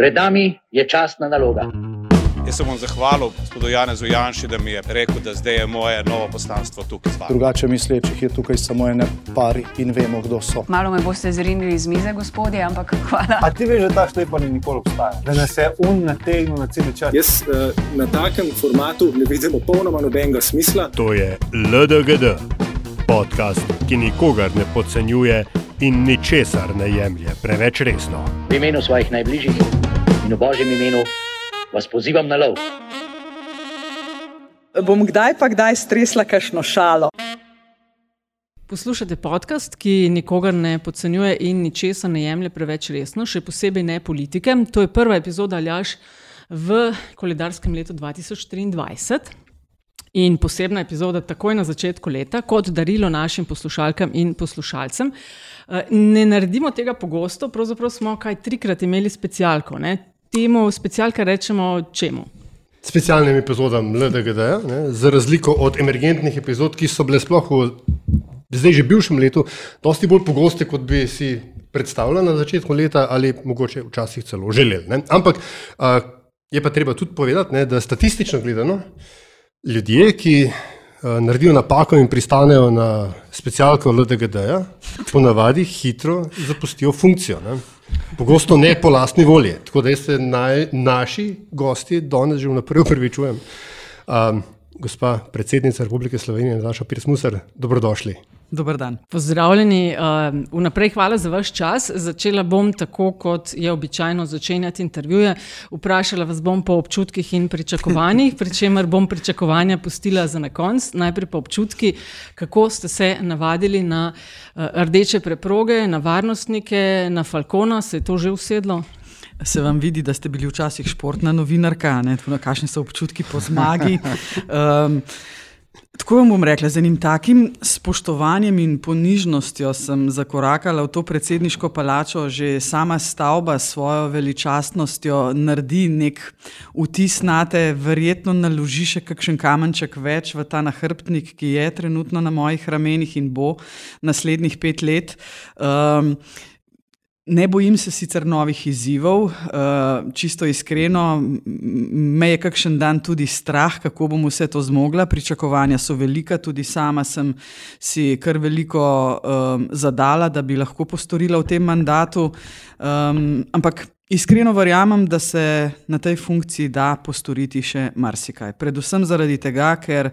Pred nami je časna naloga. Jaz se bom zahvalil gospodu Janezu Janšu, da mi je rekel, da zdaj je moje novo poslanstvo tukaj. Drugače mislečih je tukaj samo ene pari in vemo, kdo so. Malo me boste zrinili iz mize, gospodje, ampak hvala. A ti veš, da ta štej pa ni nikoli obstajal, da nas je un nategnil na cel čas. Jaz uh, na takem formatu ne vidim popolnoma nobenega smisla. To je LDGD, podcast, ki nikogar ne podcenjuje in ničesar ne jemlje preveč resno. V imenu svojih najbližjih in v božjem imenu vas pozivam na lov. Bom kdaj pa kdaj stresla kašno šalo. Poslušate podcast, ki nikogar ne podcenjuje in ničesa ne jemlje preveč resno, še posebej ne politike. To je prva epizoda Aljaš v koledarskem letu 2023. In posebna epizoda takoj na začetku leta, kot darilo našim poslušalkam in poslušalcem. Ne naredimo tega pogosto, pravzaprav smo kaj trikrat imeli specialko. Ne? Temu specialka rečemo čemu? Specialnim epizodam LDGD, ne, za razliko od emergentnih epizod, ki so bile sploh v zdaj že bivšem letu, dosti bolj pogoste, kot bi si predstavljali na začetku leta ali mogoče včasih celo želeli. Ne. Ampak a, je pa treba tudi povedati, ne, da statistično gledano, ljudje, ki a, naredijo napako in pristanejo na specialko LDGD, ponavadi hitro zapustijo funkcijo. Ne. Pogosto ne po lastni volji. Tako da se naj, naši gosti danes že vnaprej upravičujem. Um, gospa predsednica Republike Slovenije, Nataša Pirsmusar, dobrodošli. Dober dan. Pozdravljeni, uh, vnaprej hvala za vaš čas. Začela bom tako, kot je običajno začenjati intervjuje. Vprašala vas bom po občutkih in pričakovanjih, pri čemer bom pričakovanja pustila za na konc. Najprej po občutki, kako ste se navadili na uh, rdeče preproge, na varnostnike, na Falkona, se je to že usedlo? Se vam vidi, da ste bili včasih športna novinarka, ne? Kakšni so občutki po zmagi. Um, Tako vam bom rekla, z enim takim spoštovanjem in ponižnostjo sem zakorakala v to predsedniško palačo, že sama stavba s svojo veličastnostjo naredi nek vtis na te, verjetno naloži še kakšen kamenček več v ta nahrbtnik, ki je trenutno na mojih ramenih in bo naslednjih pet let. Um, Ne bojim se sicer novih izzivov, uh, čisto iskreno, me je kakšen dan tudi strah, kako bom vse to zmogla. Pričakovanja so velika, tudi sama sem si kar veliko um, zadala, da bi lahko postorila v tem mandatu. Um, ampak Iskreno verjamem, da se na tej funkciji da postoriti še marsikaj. Predvsem zaradi tega, ker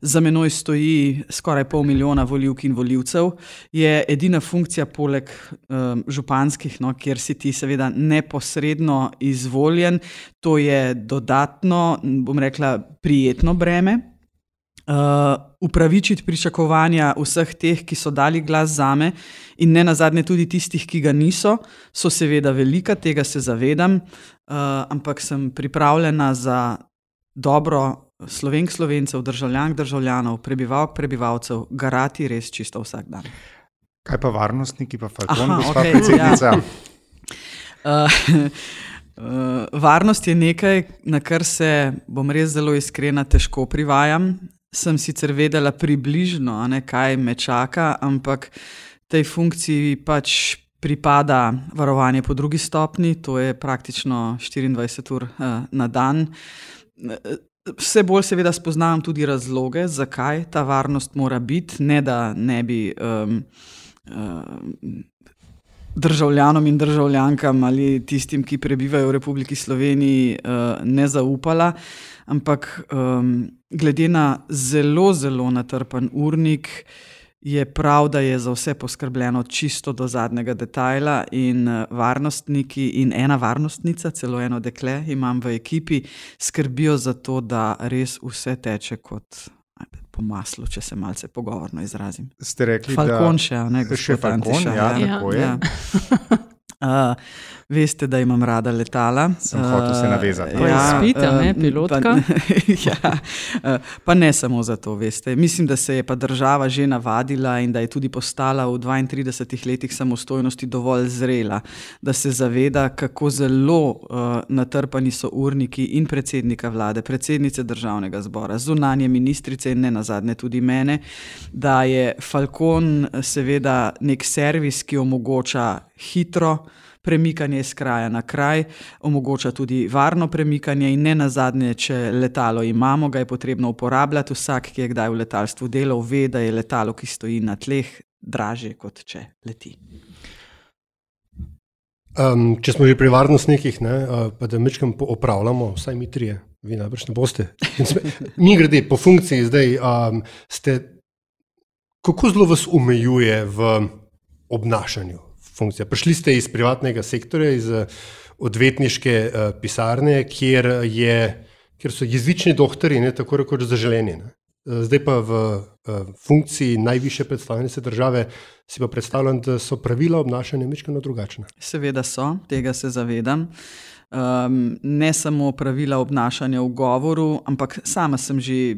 za menoj stoji skoraj pol milijona voljivk in voljivcev, je edina funkcija poleg um, županskih, no, kjer si ti seveda neposredno izvoljen, to je dodatno, bom rekla, prijetno breme. Uh, upravičiti pričakovanja vseh teh, ki so dali glas za me, in ne nazadnje tudi tistih, ki ga niso, so seveda velika, tega se zavedam, uh, ampak sem pripravljena za dobro slovenk, slovencev, državljank, državljanov, prebivalk, prebivalcev, garati res čisto vsak dan. Kaj pa varnostniki, pa Falkon, gospa okej, predsednica? Uh, uh, varnost je nekaj, na kar se, bom res zelo iskrena, težko privajam. Sem sicer vedela približno, ne, kaj me čaka, ampak tej funkciji pač pripada varovanje po drugi stopni, to je praktično 24 ur uh, na dan. Vse bolj seveda spoznavam tudi razloge, zakaj ta varnost mora biti, ne da ne bi um, um, državljanom in državljankam ali tistim, ki prebivajo v Republiki Sloveniji, uh, ne zaupala. Ampak glede na zelo, zelo natrpen urnik, je prav, da je za vse poskrbljeno čisto do zadnjega detajla. In uh, varnostniki in ena varnostnica, celo eno dekle, imam v ekipi, skrbijo za to, da res vse teče kot. Po maslu, če se malce pogovorno izrazim. Ste rekli, Falkon da še, ne še Falkon, Antiša, ja, Ja. tako je. Uh, veste, da imam rada letala. Sem hotel se navezati. Pa izpita, ne, pilotka. Pa, ja, uh, pa ne samo zato, veste. Mislim, da se je pa država že navadila in da je tudi postala v 32 letih samostojnosti dovolj zrela, da se zaveda, kako zelo uh, natrpani so urniki in predsednika vlade, predsednice državnega zbora, zunanje ministrice in ne nazadnje tudi mene, da je Falcon seveda nek servis, ki omogoča hitro, premikanje iz kraja na kraj, omogoča tudi varno premikanje in ne nazadnje, če letalo imamo, ga je potrebno uporabljati. Vsak, ki je kdaj v letalstvu delal, ve, da je letalo, ki stoji na tleh, dražje, kot če leti. Um, če smo že pri varnostnikih, ne, uh, pa da mečkam opravljamo, vsaj mi trije, vi najbrž ne boste. Mi grede po funkciji zdaj, um, ste, kako zelo vas omejuje v obnašanju funkcije? Prišli ste iz privatnega sektorja, iz uh, odvetniške uh, pisarne, kjer, je, kjer so jezični doktori, ne tako rekoč zaželeni. Ne. Zdaj pa v uh, funkciji najviše predstavnice države si pa predstavljam, da so pravila obnašanja nekaj drugačna. Seveda so, tega se zavedam. Um, ne samo pravila obnašanja v govoru, ampak sama sem že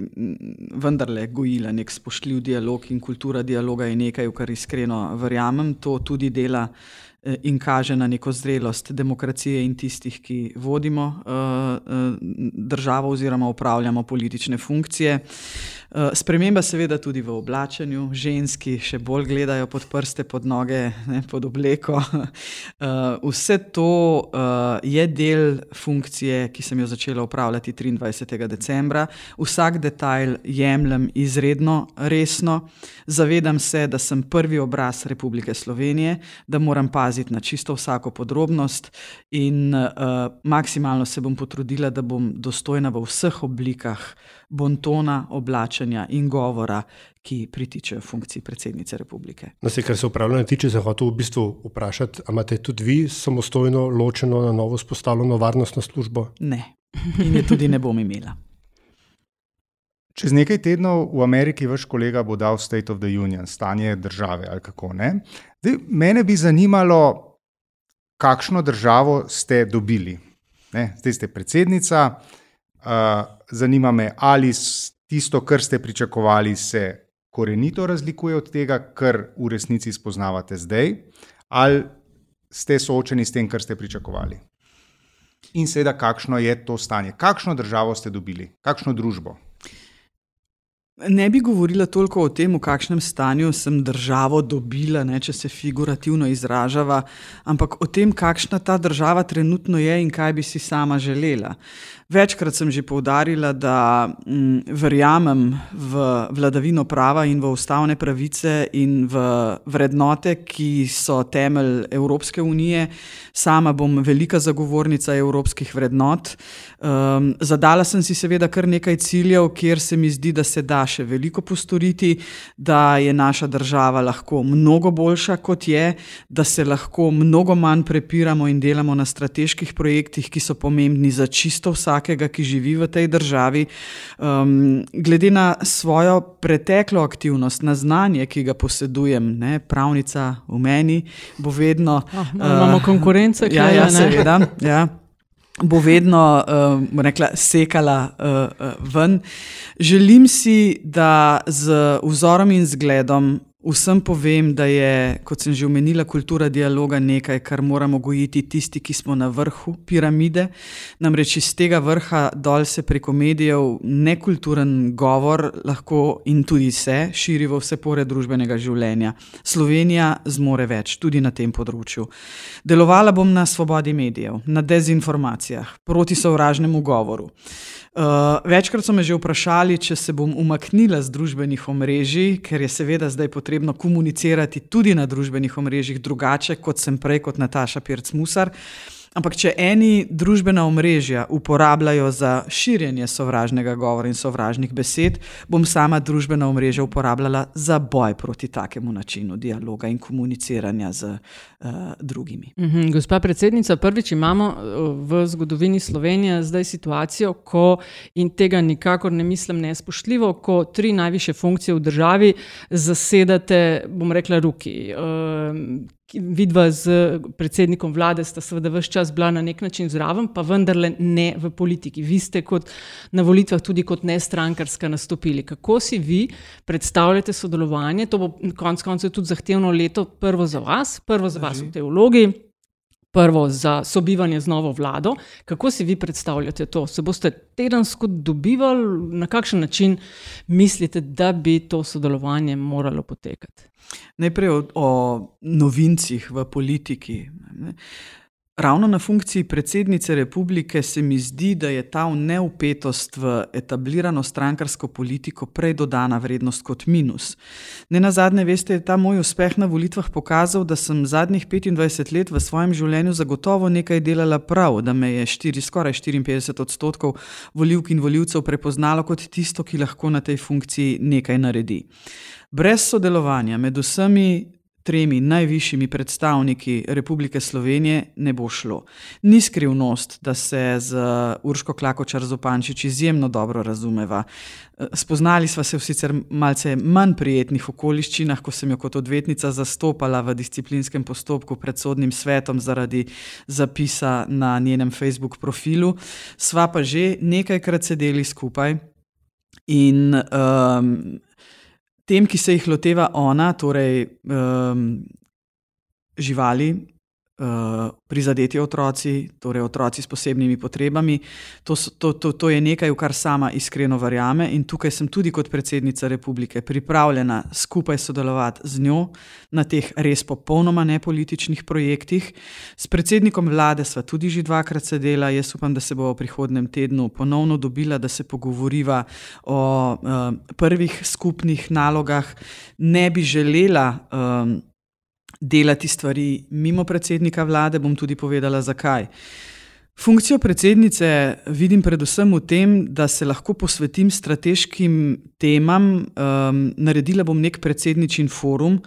vendarle gojila nek spoštljiv dialog in kultura dialoga je nekaj, v kar iskreno verjamem. To tudi dela Eh, in kaže na neko zrelost demokracije in tistih, ki vodimo uh, državo oziroma upravljamo politične funkcije. Sprememba, seveda, tudi v oblačenju, ženski še bolj gledajo pod prste, pod noge, ne, pod obleko. Vse to je del funkcije, ki sem jo začela upravljati 23. decembra. Vsak detajl jemljem izredno resno. Zavedam se, da sem prvi obraz Republike Slovenije, da moram paziti paziti na čisto vsako podrobnost, in uh, maksimalno se bom potrudila, da bom dostojna v vseh oblikah bontona, oblačenja in govora, ki pritičejo funkciji predsednice republike. Na se, kar se upravljanja tiče, se hočem v bistvu vprašati, ali imate tudi vi samostojno, ločeno, na novo spostavljeno varnostno službo? Ne, in je tudi ne bom imela. Čez nekaj tednov v Ameriki vaš kolega bo dal State of the Union, stanje države ali kako ne. Zdaj, mene bi zanimalo, kakšno državo ste dobili. Ne? Zdaj ste predsednica. Uh, zanima me, ali tisto, kar ste pričakovali, se korenito razlikuje od tega, kar v resnici spoznavate zdaj, ali ste soočeni s tem, kar ste pričakovali. In seveda, kakšno je to stanje, kakšno državo ste dobili, kakšno družbo. Ne bi govorila toliko o tem, v kakšnem stanju sem državo dobila, ne, če se figurativno izražava, ampak o tem, kakšna ta država trenutno je in kaj bi si sama želela. Večkrat sem že povdarila, da m, verjamem v vladavino prava in v ustavne pravice in v vrednote, ki so temelj Evropske unije. Sama bom velika zagovornica evropskih vrednot. Um, zadala sem si seveda kar nekaj ciljev, kjer se mi zdi, da se da še veliko postoriti, da je naša država lahko mnogo boljša, kot je, da se lahko mnogo manj prepiramo in delamo na strateških projektih, ki so pomembni za čisto vsakega, ki živi v tej državi. Um, glede na svojo preteklo aktivnost, na znanje, ki ga posedujem, ne, pravnica v meni, bo vedno. Oh, imamo uh, konkurence, ki ja, ja, seveda. Ja bo vedno uh, rekla, sekala uh, uh, ven. Želim si, da z vzorom in zgledom Vsem povem, da je, kot sem že omenila, kultura dialoga nekaj, kar moramo gojiti tisti, ki smo na vrhu piramide. Namreč iz tega vrha dol se preko medijev nekulturen govor lahko in tudi se širi v vse pore družbenega življenja. Slovenija zmore več tudi na tem področju. Delovala bom na svobodi medijev, na dezinformacijah, proti sovražnemu govoru. Uh, večkrat so me že vprašali, če se bom umaknila z družbenih omrežij, ker je seveda zdaj potrebno komunicirati tudi na družbenih omrežjih drugače, kot sem prej kot Nataša Pirc-Musar. Ampak, če eni družbena omrežja uporabljajo za širjenje sovražnega govora in sovražnih besed, bom sama družbena omrežja uporabljala za boj proti takemu načinu dialoga in komuniciranja z uh, drugimi. Mhm, gospa predsednica, prvič imamo eh, v zgodovini Slovenije zdaj situacijo, ko in tega nikakor ne mislim nespoštljivo, ko tri najviše funkcije v državi zasedate, bom rekla, ruki. Uh, vidva z predsednikom vlade sta seveda vse čas bila na nek način zraven, pa vendarle ne v politiki. Vi ste kot na volitvah tudi kot nestrankarska nastopili. Kako si vi predstavljate sodelovanje? To bo konec koncev tudi zahtevno leto prvo za vas, prvo za vas v tej vlogi. Prvo za sobivanje z novo vlado. Kako si vi predstavljate to? Se boste tedensko dobivali, na kakšen način mislite, da bi to sodelovanje moralo potekati? Najprej o, o novincih v politiki. Ravno na funkciji predsednice republike se mi zdi, da je ta neupetost v etablirano strankarsko politiko prej dodana vrednost kot minus. Ne na zadnje, veste, je ta moj uspeh na volitvah pokazal, da sem zadnjih 25 let v svojem življenju zagotovo nekaj delala prav, da me je štiri, skoraj 54 odstotkov voljivk in voljivcev prepoznalo kot tisto, ki lahko na tej funkciji nekaj naredi. Brez sodelovanja med vsemi tremi najvišjimi predstavniki Republike Slovenije ne bo šlo. Ni skrivnost, da se z Urško Klakočar Zopančič izjemno dobro razumeva. Spoznali sva se v sicer malce manj prijetnih okoliščinah, ko sem jo kot odvetnica zastopala v disciplinskem postopku pred sodnim svetom zaradi zapisa na njenem Facebook profilu. Sva pa že nekajkrat sedeli skupaj in um, tem, ki se jih loteva ona, torej um, živali, prizadeti otroci, torej otroci s posebnimi potrebami. To, to, to, to je nekaj, v kar sama iskreno verjame in tukaj sem tudi kot predsednica republike pripravljena skupaj sodelovati z njo na teh res popolnoma nepolitičnih projektih. S predsednikom vlade sva tudi že dvakrat sedela, jaz upam, da se bo v prihodnem tednu ponovno dobila, da se pogovoriva o uh, prvih skupnih nalogah. Ne bi želela. Um, delati stvari mimo predsednika vlade, bom tudi povedala, zakaj. Funkcijo predsednice vidim predvsem v tem, da se lahko posvetim strateškim temam. Um, naredila bom nek predsedničin forum,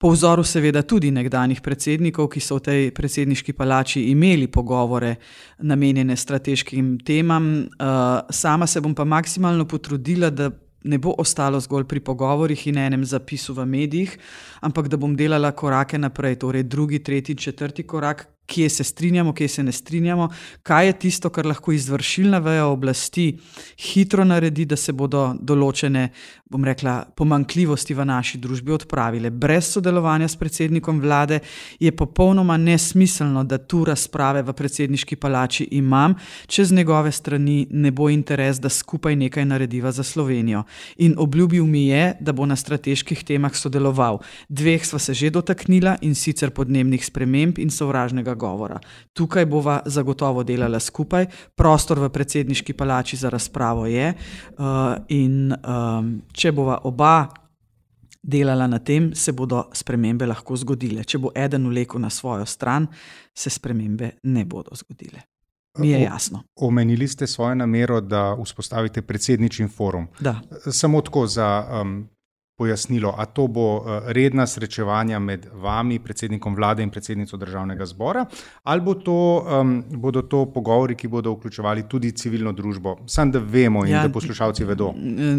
po vzoru seveda tudi nekdanjih predsednikov, ki so v tej predsedniški palači imeli pogovore namenjene strateškim temam. Uh, sama se bom pa maksimalno potrudila, da ne bo ostalo zgolj pri pogovorih in enem zapisu v medijih, ampak da bom delala korake naprej, torej drugi, tretji, četrti korak, kje se strinjamo, kje se ne strinjamo, kaj je tisto, kar lahko izvršilna veja oblasti hitro naredi, da se bodo določene, bom rekla, pomankljivosti v naši družbi odpravile. Brez sodelovanja s predsednikom vlade je popolnoma nesmiselno, da tu razprave v predsedniški palači imam, če z njegove strani ne bo interes, da skupaj nekaj narediva za Slovenijo. In obljubil mi je, da bo na strateških temah sodeloval. Dveh sva se že dotaknila in sicer podnebnih sprememb in sovražnega govora. Tukaj bova zagotovo delala skupaj, prostor v predsedniški palači za razpravo je, uh, in um, če bova oba delala na tem, se bodo spremembe lahko zgodile. Če bo eden vlekel na svojo stran, se spremembe ne bodo zgodile. Mi je jasno. Omenili ste svojo namero, da vzpostavite predsednični forum. Da. Samo tako za um, pojasnilo, a to bo eh, redna srečevanja med vami, predsednikom vlade in predsednico državnega zbora, ali bo to, um, bodo to pogovori, ki bodo vključevali tudi civilno družbo, samo da vemo in ja, da poslušalci vedo.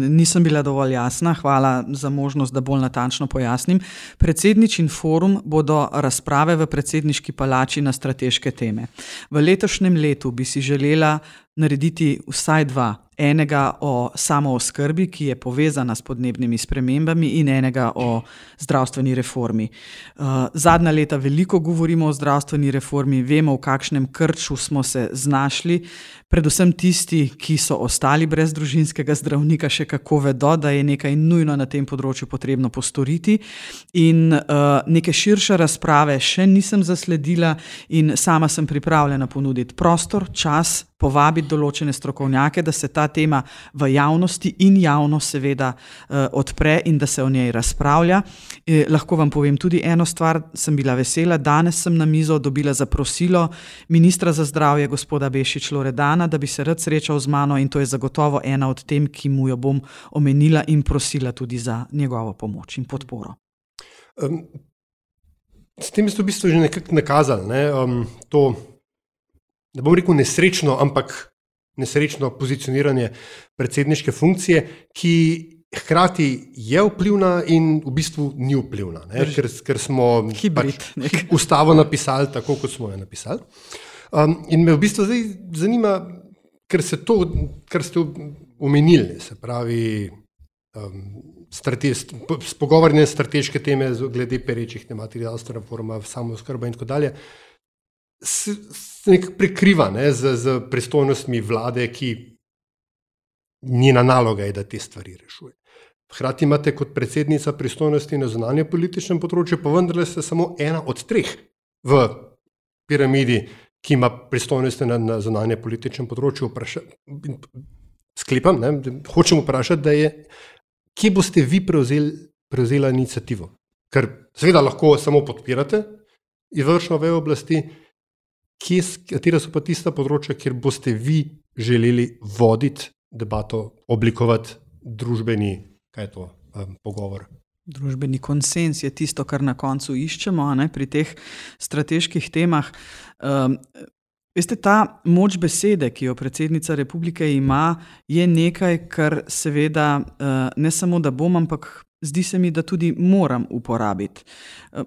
Nisem bila dovolj jasna, hvala za možnost, da bolj natančno pojasnim. Predsedničin forum bodo razprave v predsedniški palači na strateške teme. V letošnjem letu bi si želela narediti vsaj dva enega o samooskrbi, ki je povezana s podnebnimi spremembami, in enega o zdravstveni reformi. Uh, zadnja leta veliko govorimo o zdravstveni reformi, vemo, v kakšnem krču smo se znašli. Predvsem tisti, ki so ostali brez družinskega zdravnika, še kako vedo, da je nekaj nujno na tem področju potrebno postoriti. In uh, neke širše razprave še nisem zasledila, in sama sem pripravljena ponuditi prostor, čas, povabiti določene strokovnjake, da se ta tema v javnosti in javno, seveda, uh, odpre in da se o njej razpravlja. E, lahko vam povem tudi eno stvar, sem bila vesela. Danes sem na mizo dobila zaprosilo ministra za zdravje, gospoda Bešič Loredana. Ljubljana, da bi se rad srečal z mano in to je zagotovo ena od tem, ki mu jo bom omenila in prosila tudi za njegovo pomoč in podporo. Um, s tem ste v bistvu že nekako nakazali ne, um, to, da bom rekel nesrečno, ampak nesrečno pozicioniranje predsedniške funkcije, ki hkrati je vplivna in v bistvu ni vplivna, ne, ker, ker smo Hibrid, pač ustavo napisali tako, kot smo jo napisali. Um, in me v bistvu zdaj zanima, ker se to, kar ste omenili, se pravi, um, spogovorne strateške teme glede perečih zdravstvena forma, samo skrba in tako dalje. se, se nekako prekriva ne, z, z pristojnostmi vlade, ki njena naloga je, da te stvari rešuje. Hkrati imate kot predsednica pristojnosti na zunanje političnem področju, pa vendarle ste samo ena od treh v piramidi, ki ima pristojnosti na, na zunanje političnem področju. Vpraša, sklepam, ne, hočem vprašati, da je, kje boste vi prevzeli, prevzela inicijativo? Ker seveda lahko samo podpirate izvršno vejo oblasti, kje, katera so pa tista področja, kjer boste vi želeli voditi debato, oblikovati družbeni, kaj je to, um, pogovor. Družbeni konsens je tisto, kar na koncu iščemo ne, pri teh strateških temah. Um, veste, ta moč besede, ki jo predsednica republike ima, je nekaj, kar seveda uh, ne samo da bom, ampak zdi se mi, da tudi moram uporabiti.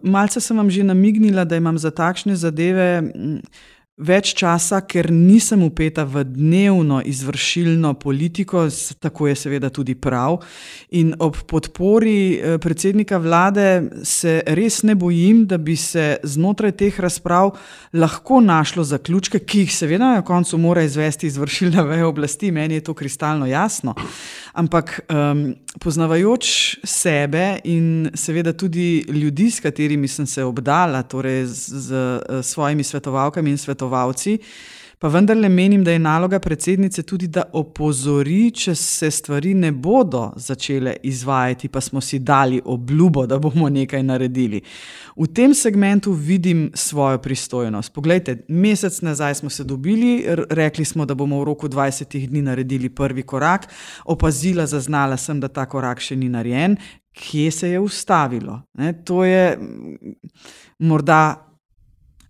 Malce sem vam že namignila, da imam za takšne zadeve. Um, več časa, ker nisem upeta v dnevno izvršilno politiko, tako je seveda tudi prav. In ob podpori eh, predsednika vlade se res ne bojim, da bi se znotraj teh razprav lahko našlo zaključke, ki jih seveda na koncu mora izvesti izvršilna veja oblasti, meni je to kristalno jasno. Ampak um, poznavajoč sebe in seveda tudi ljudi, s katerimi sem se obdala, torej z, z, z svojimi svetovalkami in svetovalci, pa vendarle menim, da je naloga predsednice tudi, da opozori, če se stvari ne bodo začele izvajati, pa smo si dali obljubo, da bomo nekaj naredili. V tem segmentu vidim svojo pristojnost. Poglejte, mesec nazaj smo se dobili, rekli smo, da bomo v roku 20 dni naredili prvi korak, opazila, zaznala sem, da ta korak še ni narejen. Kje se je ustavilo? Ne, to je morda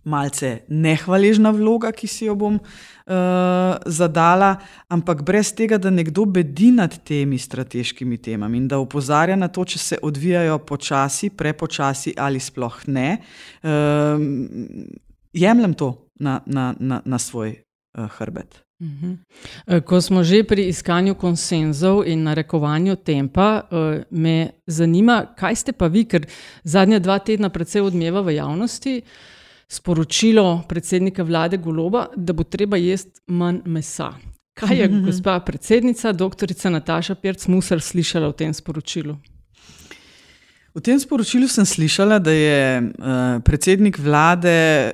malce nehvaležna vloga, ki si jo bom uh, zadala, ampak brez tega, da nekdo bedi nad temi strateškimi temami in da opozarja na to, če se odvijajo počasi, prepočasi ali sploh ne, uh, jemljem to na, na, na, na svoj uh, hrbet. Mhm. Ko smo že pri iskanju konsenzov in narekovanju tempa, me zanima, kaj ste pa vi, ker zadnja dva tedna predvsej odmeva v javnosti sporočilo predsednika vlade Goloba, da bo treba jesti manj mesa. Kaj je gospa predsednica, doktorica Nataša Pirc-Musar, slišala v tem sporočilu? V tem sporočilu sem slišala, da je uh, predsednik vlade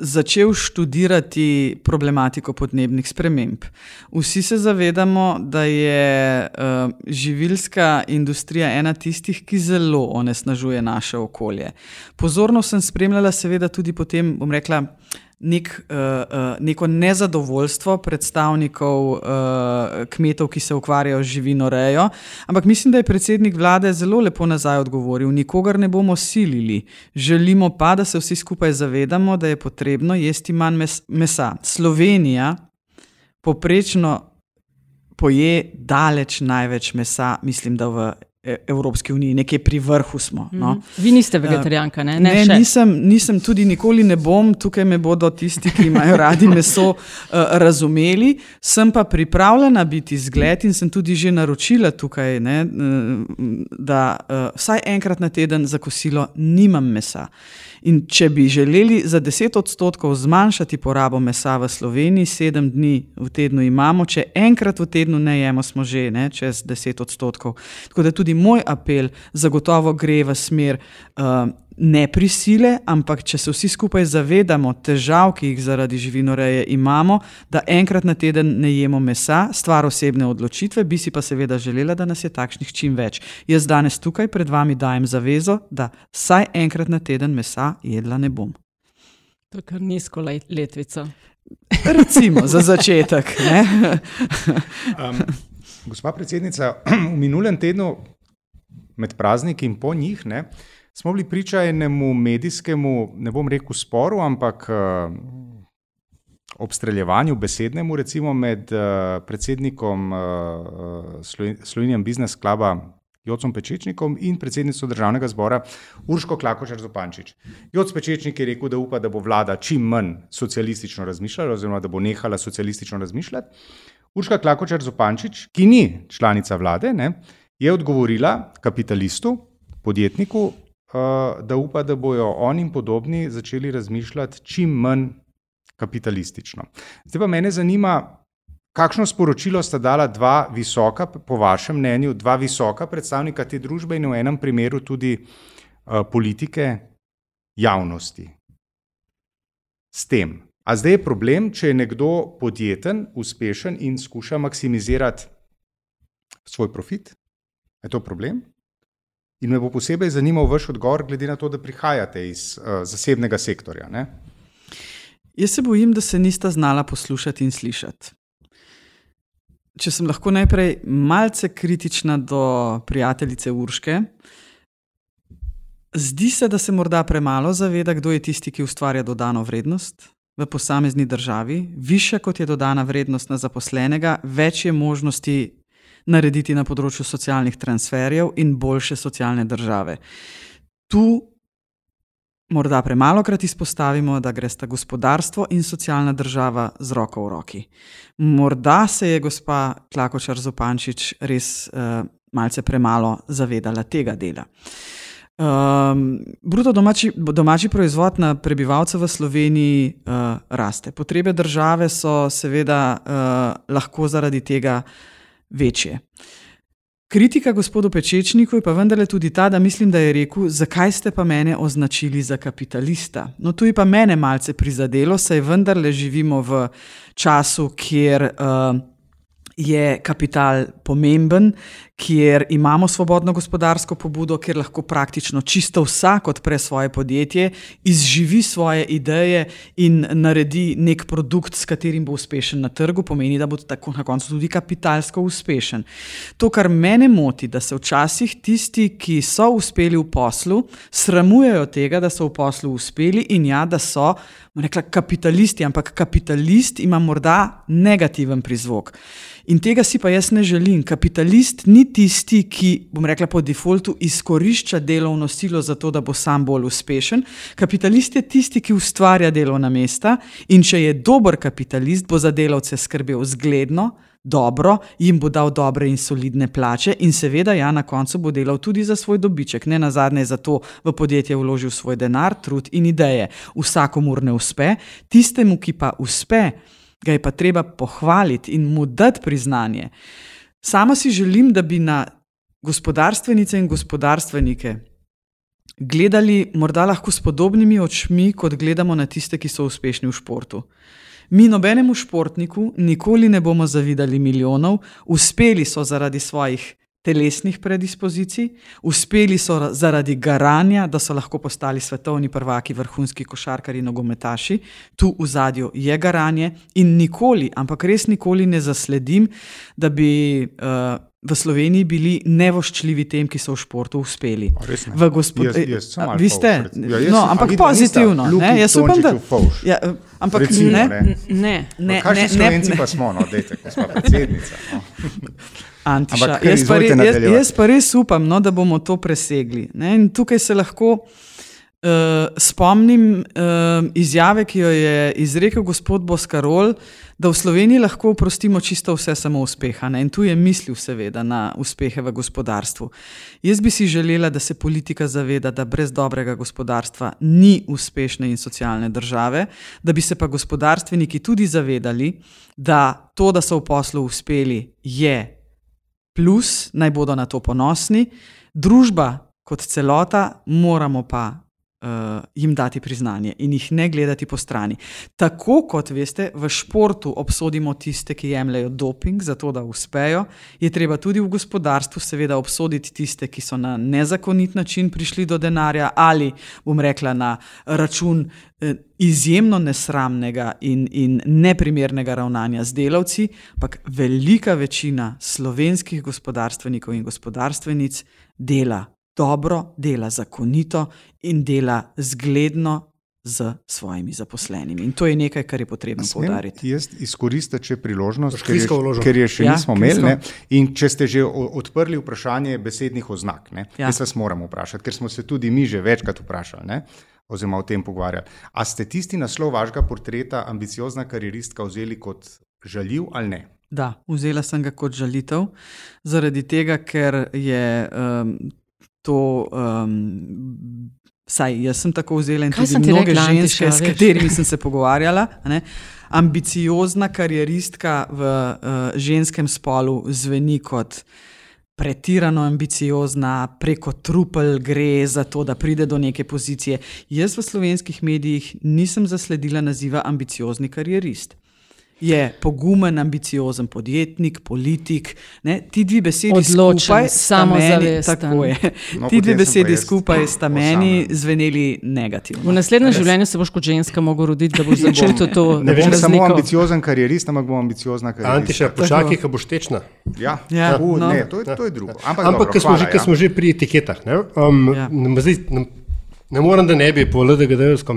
začel študirati problematiko podnebnih sprememb. Vsi se zavedamo, da je uh, živilska industrija ena tistih, ki zelo onesnažuje naše okolje. Pozorno sem spremljala, seveda, tudi potem, bom rekla, nek, uh, neko nezadovoljstvo predstavnikov uh, kmetov, ki se ukvarjajo z živinorejo. Ampak mislim, da je predsednik vlade zelo lepo nazaj odgovoril: nikogar ne bomo silili, želimo pa, da se vsi skupaj zavedamo, da je potrebno jesti manj mes mesa. Slovenija poprečno poje daleč največ mesa, mislim, da v E, Evropske unije, nekje pri vrhu smo. No. Mm. Vi niste vegetarijanka, ne? Ne, ne nisem, nisem, tudi nikoli ne bom, tukaj me bodo tisti, ki imajo radi meso, uh, razumeli. Sem pa pripravljena biti zgled in sem tudi že naročila tukaj, ne, da uh, vsaj enkrat na teden za kosilo nimam mesa. In če bi želeli za 10 odstotkov zmanjšati porabo mesa v Sloveniji, 7 dni v tednu imamo, če enkrat v tednu ne jemo, smo že ne, čez 10 odstotkov. Tako da tudi moj apel zagotovo gre v smer. Uh, ne prisile, ampak če se vsi skupaj zavedamo težav, ki jih zaradi živinoreje imamo, da enkrat na teden ne jemo mesa, stvar osebne odločitve, bi si pa seveda želela, da nas je takšnih čim več. Jaz danes tukaj pred vami dajem zavezo, da vsaj enkrat na teden mesa jedla ne bom. To je kar nizko letvico. Recimo za začetek. um, gospa predsednica, v minulem tednu, med prazniki in po njih, ne, uh, smo bili priča enemu medijskemu, ne bom rekel sporu, ampak uh, obstreljevanju besednemu, recimo med uh, predsednikom uh, Slovenijan Business Cluba Jocom Pečečnikom in predsednico državnega zbora Urško Klakočar Zopančič. Joc Pečečnik je rekel, da upa, da bo vlada čim manj socialistično razmišljala, oziroma da bo nehala socialistično razmišljati. Urška Klakočar Zopančič, ki ni članica vlade, ne, je odgovorila kapitalistu, podjetniku, da upa, da bodo oni in podobni začeli razmišljati čim manj kapitalistično. Zdaj pa mene zanima, kakšno sporočilo sta dala dva visoka, po vašem mnenju, dva visoka predstavnika te družbe in v enem primeru tudi uh, politike javnosti. S tem. A zdaj je problem, če je nekdo podjeten, uspešen in skuša maksimizirati svoj profit? Je to problem? In me bo posebej zanimal vaš odgovor, glede na to, da prihajate iz uh, zasebnega sektorja. Ne? Jaz se bojim, da se nista znala poslušati in slišati. Če sem lahko najprej malce kritična do prijateljice Urške, zdi se, da se morda premalo zaveda, kdo je tisti, ki ustvarja dodano vrednost v posamezni državi. Više kot je dodana vrednost na zaposlenega, več je možnosti narediti na področju socialnih transferjev in boljše socialne države. Tu morda premalo krat izpostavimo, da gre sta gospodarstvo in socialna država z roko v roki. Morda se je gospa Klakočar Zopančič res uh, malce premalo zavedala tega dela. Um, bruto domači, domači proizvod na prebivalce v Sloveniji uh, raste. Potrebe države so seveda uh, lahko zaradi tega večje. Kritika gospodu Pečečniku je pa vendarle tudi ta, da mislim, da je rekel, zakaj ste pa mene označili za kapitalista. No, tu je pa mene malce prizadelo, saj vendarle živimo v času, kjer uh, je kapital pomemben, kjer imamo svobodno gospodarsko pobudo, kjer lahko praktično čisto vsak odpre svoje podjetje, izživi svoje ideje in naredi nek produkt, s katerim bo uspešen na trgu, pomeni, da bo tako na koncu tudi kapitalsko uspešen. To, kar mene moti, da se včasih tisti, ki so uspeli v poslu, sramujejo tega, da so v poslu uspeli in ja, da so. Rekla kapitalisti, ampak kapitalist ima morda negativen prizvok. In tega si pa jaz ne želim. Kapitalist ni tisti, ki, bom rekla, po defaultu izkorišča delovno silo za to, da bo sam bolj uspešen. Kapitalist je tisti, ki ustvarja delovna mesta in če je dober kapitalist, bo za delavce skrbel zgledno, dobro, jim bo dal dobre in solidne plače in seveda, ja, na koncu bo delal tudi za svoj dobiček. Ne na zadnje, zato v podjetje vložil svoj denar, trud in ideje. Vsakomur ne uspe, tistemu, ki pa uspe, ga je pa treba pohvaliti in mu dati priznanje. Sama si želim, da bi na gospodarstvenice in gospodarstvenike gledali morda lahko s podobnimi očmi, kot gledamo na tiste, ki so uspešni v športu. Mi nobenemu športniku nikoli ne bomo zavidali milijonov, uspeli so zaradi svojih telesnih predispozicij, uspeli so zaradi garanja, da so lahko postali svetovni prvaki, vrhunski košarkari, nogometaši. Tu v zadju je garanje in nikoli, ampak res nikoli ne zasledim, da bi. Uh, V Sloveniji bili nevoščljivi tem, ki so v športu uspeli. V gospodarstvu. Vi ste, ja, no, ampak pozitivno. Ne, jaz upam, da. Ja, eh, ampak Recimo, ne, ne. ne, ne. Kaj še Slovenci pa smo, no, dejte, ko smo predsednica. No. Antiša. Jaz pa, re, jaz, jaz pa res upam, no, da bomo to presegli. Ne? In tukaj se lahko uh, spomnim uh, izjave, ki jo je izrekel gospod Boskarol, da v Sloveniji lahko oprostimo čisto vse samo uspeha. Ne? In tu je mislil, seveda, na uspehe v gospodarstvu. Jaz bi si želela, da se politika zaveda, da brez dobrega gospodarstva ni uspešne in socialne države, da bi se pa gospodarstveniki tudi zavedali, da to, da so v poslu uspeli, je plus, naj bodo na to ponosni, družba kot celota, moramo pa uh, jim dati priznanje in jih ne gledati po strani. Tako kot veste, v športu obsodimo tiste, ki jemljajo doping, zato da uspejo, je treba tudi v gospodarstvu, seveda, obsoditi tiste, ki so na nezakonit način prišli do denarja ali, bom rekla, na račun. Uh, Izjemno nesramnega in, in neprimernega ravnanja z delavci, ampak velika večina slovenskih gospodarstvenikov in gospodarstvenic dela dobro, dela zakonito in dela zgledno z svojimi zaposlenimi. In to je nekaj, kar je potrebno povdariti. Jaz izkoristim če priložnost, ker je, ker je še ja, nismo imeli. Ne? In če ste že odprli vprašanje besednih oznak, ne? Ja. jaz vas moram vprašati, ker smo se tudi mi že večkrat vprašali. Ne? Oziroma, o tem pogovarjali. A ste tisti naslov vašega portreta, ambiciozna karieristka, vzeli kot žaljiv ali ne? Da, vzela sem ga kot žalitev, zaradi tega, ker je um, to um, Vsaj jaz sem tako vzela in Kaj tudi mnoge rekla, ženske, Antiša, s katerimi sem se pogovarjala. Ne, ambiciozna karieristka v uh, ženskem spolu zveni kot pretirano ambiciozna, preko trupel gre za to, da pride do neke pozicije. Jaz v slovenskih medijih nisem zasledila naziva ambiciozni karierist. Je pogumen, ambiciozen podjetnik, politik. Ne? Ti dve besedi Odločen, skupaj, sta meni, tako je. No, Ti dve besedi skupaj sta meni zveneli V negativno. naslednjem Res. življenju se boš kot ženska mogel roditi, da boš začutil to Ne bom samo razliko. ambiciozen karierist, ampak bom ambiciozna karierist. Antiša, počakaj, ko boš tečna. Ja, Ja, U, no. ne, to, je, to je drugo. Ampak, Ampak dobro, ko smo, hvala, že- ko ja. smo že pri etiketah, ne, um, Ja. ja. zdaj, ne, ne morem, da ne bi po LDGD-jevsko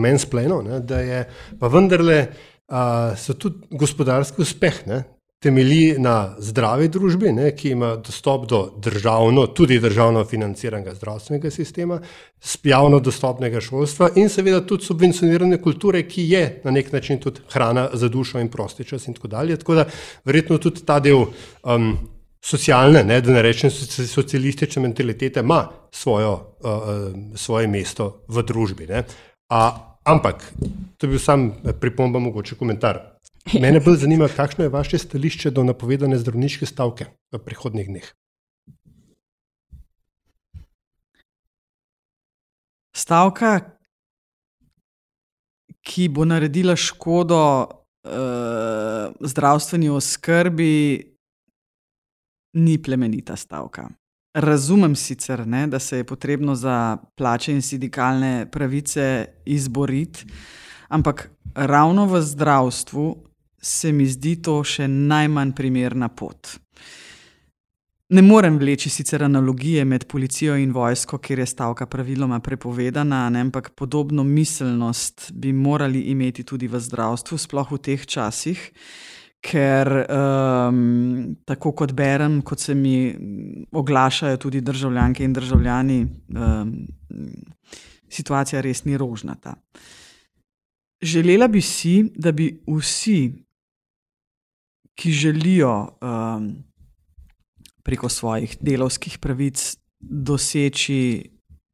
ne, da je pa vendarle uh, so tudi gospodarski uspeh. Ne, Temelji na zdravi družbi, ne, ki ima dostop do državno, tudi državno financiranega zdravstvenega sistema, javno dostopnega šolstva in seveda tudi subvencionirane kulture, ki je na nek način tudi hrana za dušo in prosti čas in tako dalje. Tako da verjetno tudi ta del um, socialne, ne, da ne rečem soci- socialistične mentalitete, ima svojo, uh, uh, svoje mesto v družbi. ne. A, ampak, to je bil sam eh, pripomba, mogoče komentar. Mene bolj zanima, kakšno je vaše stališče do napovedane zdravniške stavke v prihodnih dneh. Stavka, ki bo naredila škodo uh, zdravstveni oskrbi, ni plemenita stavka. Razumem sicer, ne, da se je potrebno za plače in sindikalne pravice izboriti, ampak ravno v zdravstvu se mi zdi to še najmanj primerna pot. Ne morem vleči sicer analogije med policijo in vojsko, kjer je stavka praviloma prepovedana, ne, ampak podobno miselnost bi morali imeti tudi v zdravstvu, sploh v teh časih, ker um, tako kot berem, kot se mi oglašajo tudi državljanke in državljani, um, situacija res ni rožnata. Želela bi si, da bi vsi, ki želijo um, preko svojih delovskih pravic doseči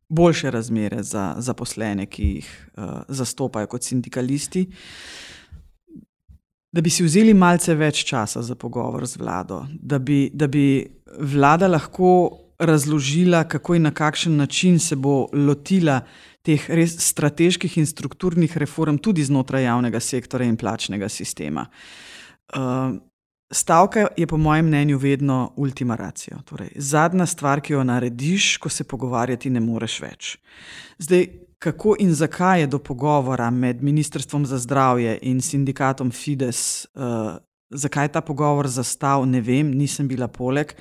boljše razmere za zaposlene, ki jih uh, zastopajo kot sindikalisti, da bi si vzeli malce več časa za pogovor z vlado, da bi, da bi vlada lahko razložila, kako in na kakšen način se bo lotila teh res strateških in strukturnih reform tudi znotraj javnega sektora in plačnega sistema. Uh, Stavka je, po mojem mnenju, vedno ultima ratio. Torej, zadnja stvar, ki jo narediš, ko se pogovarjati ne moreš več. Zdaj, kako in zakaj je do pogovora med Ministrstvom za zdravje in sindikatom Fides, uh, zakaj je ta pogovor zastal, ne vem, nisem bila poleg.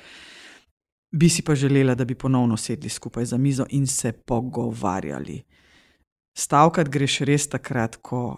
Bi si pa želela, da bi ponovno sedli skupaj za mizo in se pogovarjali. Stavkati greš res takrat, ko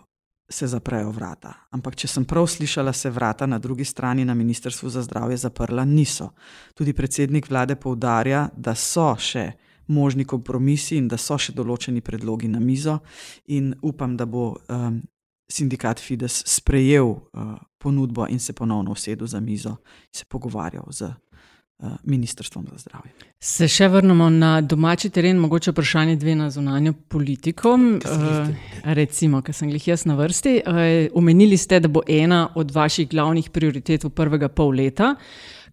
se zaprejo vrata. Ampak, če sem prav slišala, se vrata na drugi strani na Ministrstvu za zdravje zaprla niso. Tudi predsednik vlade poudarja, da so še možni kompromisi in da so še določeni predlogi na mizo, in upam, da bo um, sindikat Fides sprejel uh, ponudbo in se ponovno usedel za mizo in se pogovarjal z uh, Ministrstvom za zdravje. Se še vrnemo na domači teren, mogoče vprašanje dve na zunanjo politiko. Uh, recimo, ker sem jih jaz na vrsti. Uh, omenili ste, da bo ena od vaših glavnih prioritet v prvega pol leta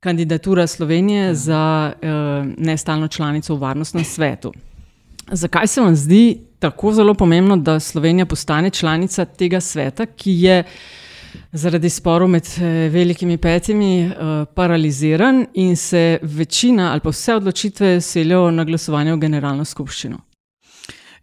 kandidatura Slovenije za uh, nestalno članico v Varnostnem svetu. Zakaj se vam zdi tako zelo pomembno, da Slovenija postane članica tega sveta, ki je zaradi sporov med eh, velikimi petimi eh, paraliziran in se večina ali pa vse odločitve selijo na glasovanje v generalno skupščino?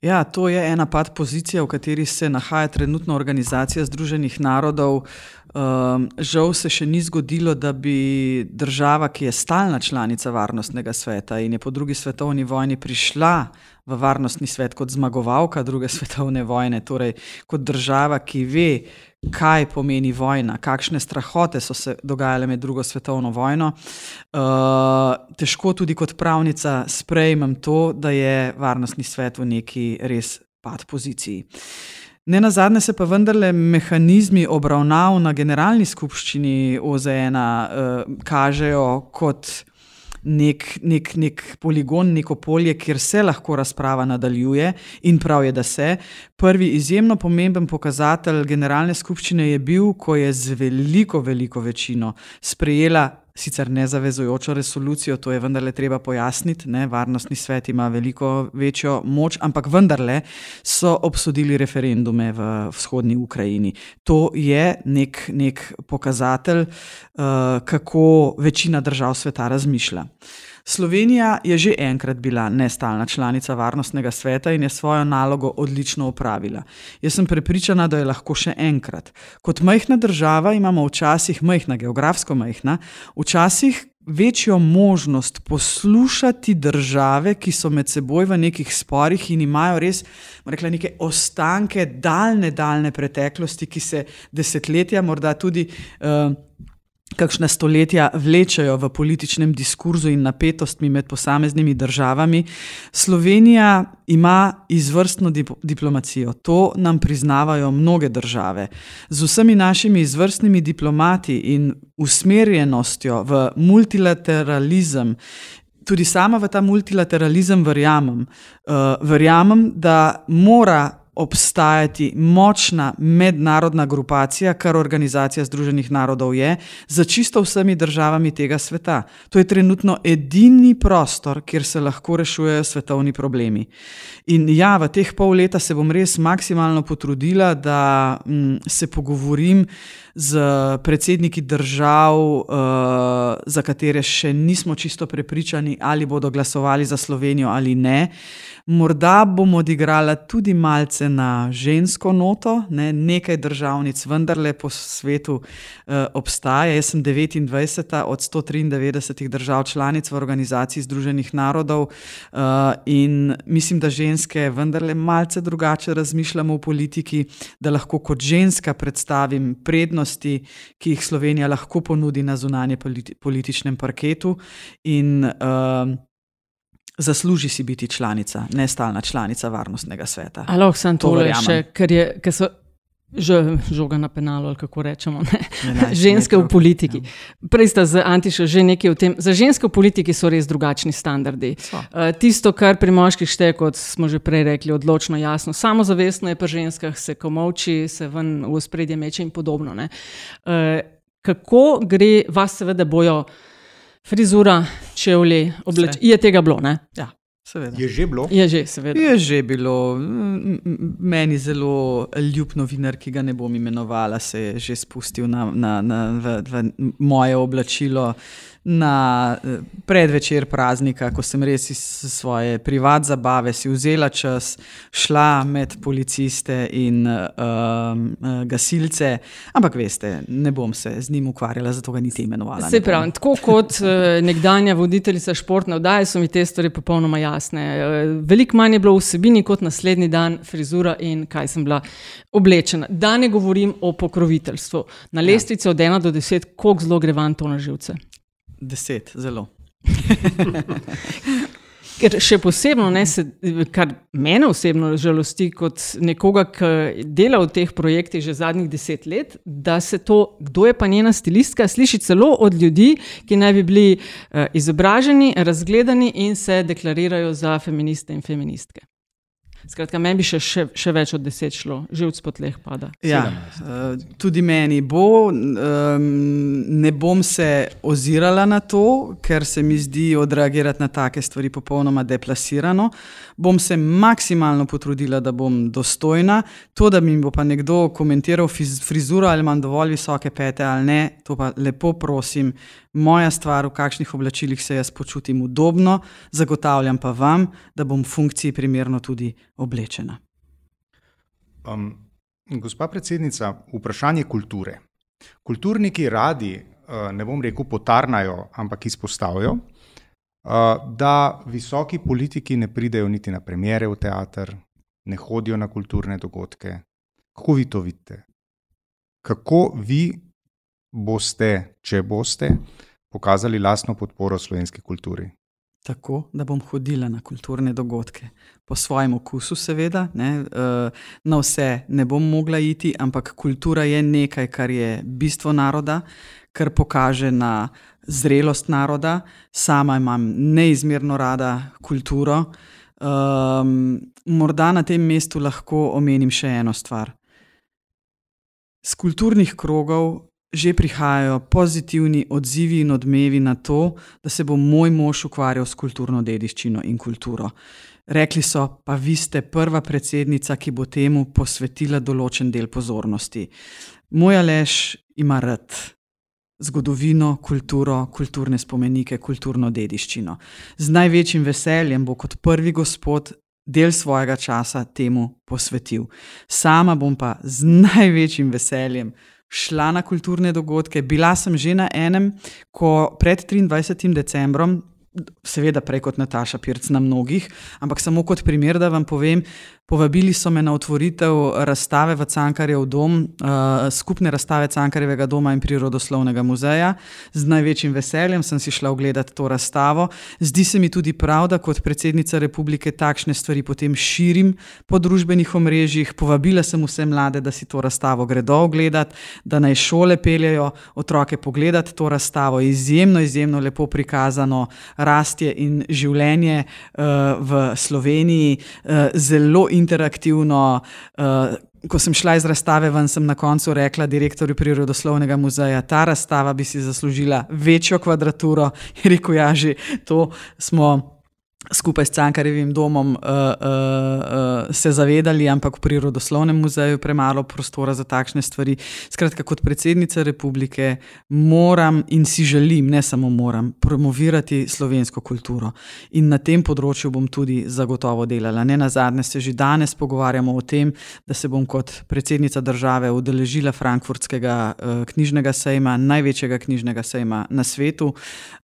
Ja, to je ena pad pozicija, v kateri se nahaja trenutno organizacija Združenih narodov. Um, žal se še ni zgodilo, da bi država, ki je stalna članica Varnostnega sveta in je po drugi svetovni vojni prišla v Varnostni svet kot zmagovalka druge svetovne vojne, torej kot država, ki ve, kaj pomeni vojna, kakšne strahote so se dogajale med drugo svetovno vojno. Uh, težko tudi kot pravnica sprejmem to, da je Varnostni svet v neki res pad poziciji. Ne na zadnje se pa vendarle mehanizmi obravnav na generalni skupščini OZN uh, kažejo kot nek, nek, nek poligon, neko polje, kjer se lahko razprava nadaljuje in prav je, da se. Prvi izjemno pomemben pokazatelj generalne skupščine je bil, ko je z veliko, veliko večino sprejela sicer nezavezujočo resolucijo, to je vendarle treba pojasniti. Ne? Varnostni svet ima veliko večjo moč, ampak vendarle so obsodili referendume v vzhodni Ukrajini. To je nek, nek pokazatelj, uh, kako večina držav sveta razmišlja. Slovenija je že enkrat bila nestalna članica Varnostnega sveta in je svojo nalogo odlično opravila. Jaz sem prepričana, da je lahko še enkrat. Kot majhna država imamo včasih, majhna, geografsko majhna, včasih večjo možnost poslušati države, ki so med seboj v nekih sporih in imajo res rekla, neke ostanke daljne, daljne preteklosti, ki se desetletja, morda tudi. Uh, kakšna stoletja vlečejo v političnem diskurzu in napetostmi med posameznimi državami. Slovenija ima izvrstno dip diplomacijo, to nam priznavajo mnoge države. Z vsemi našimi izvrstnimi diplomati in usmerjenostjo v multilateralizem. Tudi sama v ta multilateralizem verjamem. Uh, verjamem, da mora obstajati močna mednarodna grupacija, kar Organizacija Združenih narodov je, za čisto vsemi državami tega sveta. To je trenutno edini prostor, kjer se lahko rešujejo svetovni problemi. In ja, v teh pol leta se bom res maksimalno potrudila, da m, mm, se pogovorim z predsedniki držav, uh, za katere še nismo čisto prepričani, ali bodo glasovali za Slovenijo ali ne. Morda bomo odigrali tudi malce na žensko noto, ne? nekaj državnic, vendarle po svetu uh, obstaja. Jaz sem 29 od 193 držav članic v Organizaciji Združenih narodov uh, in mislim, da ženske vendarle malce drugače razmišljamo v politiki, da lahko kot ženska predstavim prednosti, ki jih Slovenija lahko ponudi na zunanje politi političnem parketu. In, uh, zasluži si biti članica, ne stalna članica varnostnega sveta. Ampak sem to le še, ker, je, ker so. Že žoga na penalu, ali kako rečemo, ne? Ne, ženske v politiki. Ja. Prej ste z Antišo že nekaj o tem. Za ženske v politiki so res drugačni standardi. Uh, tisto, kar pri moških šteje, kot smo že prej rekli, odločno, jasno, samozavestno je pri ženskah, se komovči, se ven v spredje meče in podobno. Uh, kako gre, vas seveda bojo frizura, čevlji, oblačila. Je tega bilo, ne? Ja. Seveda. Je že bilo? Je že, seveda. Je že bilo. Meni zelo ljub novinar, ki ga ne bom imenovala, se je že spustil na, na, na, v, v moje oblačilo na eh, predvečer praznika, ko sem res iz svoje privat zabave si vzela čas, šla med policiste in uh, gasilce, ampak veste, ne bom se z njim ukvarjala, zato ga niti imenovala. Se pravi, tako kot nekdanja voditeljica športne vdaje, so mi te stvari popolnoma jasne. Veliko manj je bilo vsebini kot naslednji dan, frizura in kaj sem bila oblečena. Da ne govorim o pokroviteljstvu. Na ja. lestvici ja. od 1 do 10, koliko zelo gre vam to na živce? Deset, zelo. Ker še posebno, ne, se, kar mene osebno žalosti, kot nekoga, ki dela v teh projektih že zadnjih deset let, da se to, kdo je pa njena stilistka, sliši celo od ljudi, ki naj bi bili uh, izobraženi, razgledani in se deklarirajo za feministe in feministke. Skratka, meni bi še, še, še več od deset šlo, že od spotleh pada. Ja, uh, tudi meni bo. Um, ne bom se ozirala na to, ker se mi zdi odreagirati na take stvari popolnoma deplasirano. Bom se maksimalno potrudila, da bom dostojna. To, da mi bo pa nekdo komentiral frizuro ali imam dovolj visoke pete ali ne, to pa lepo prosim, moja stvar, v kakšnih oblačilih se jaz počutim udobno, zagotavljam pa vam, da bom v funkciji primerno tudi oblečena. Um, gospa predsednica, vprašanje kulture. Kulturniki radi, uh, ne bom rekel, potarnajo, ampak izpostavijo, uh, da visoki politiki ne pridejo niti na premjere v teater, ne hodijo na kulturne dogodke. Kako vi to vidite? Kako vi boste, če boste, pokazali lastno podporo slovenski kulturi? Tako, da bom hodila na kulturne dogodke, po svojem okusu, seveda. Ne, eh, na vse ne bom mogla iti, ampak kultura je nekaj, kar je bistvo naroda, kar pokaže na zrelost naroda, sama imam neizmerno rada kulturo. Um, morda na tem mestu lahko omenim še eno stvar. Z kulturnih krogov že prihajajo pozitivni odzivi in odmevi na to, da se bo moj mož ukvarjal s kulturno dediščino in kulturo. Rekli so, pa vi ste prva predsednica, ki bo temu posvetila določen del pozornosti. Moj Aleš ima rad zgodovino, kulturo, kulturne spomenike, kulturno dediščino. Z največjim veseljem bo kot prvi gospod del svojega časa temu posvetil. Sama bom pa z največjim veseljem šla na kulturne dogodke. Bila sem že na enem, ko pred 23. decembrom. Seveda, prej kot Nataša Pirc na mnogih, ampak samo kot primer, da vam povem, Povabili so me na otvoritev razstave v Cankarjev dom, uh, skupne razstave Cankarjevega doma in prirodoslovnega muzeja. Z največjim veseljem sem si šla ogledati to razstavo. Zdi se mi tudi prav, da kot predsednica republike takšne stvari potem širim po družbenih omrežjih. Povabila sem vse mlade, da si to razstavo gredo ogledati, da naj šole peljejo otroke pogledati to razstavo. Izjemno, izjemno lepo prikazano rastje in življenje uh, v Sloveniji. Uh, zelo interaktivno. Uh, ko sem šla iz razstave, ven sem na koncu rekla direktorju Prirodoslovnega muzeja, ta razstava bi si zaslužila večjo kvadraturo. Je rekel, ja, že to smo skupaj s Cankarjevim domom uh, uh, uh, se zavedali, ampak v Prirodoslovnem muzeju premalo prostora za takšne stvari. Skratka, kot predsednica republike moram in si želim, ne samo moram, promovirati slovensko kulturo. In na tem področju bom tudi zagotovo delala. Ne na zadnje se že danes pogovarjamo o tem, da se bom kot predsednica države udeležila Frankfurtskega uh, knjižnega sejma, največjega knjižnega sejma na svetu.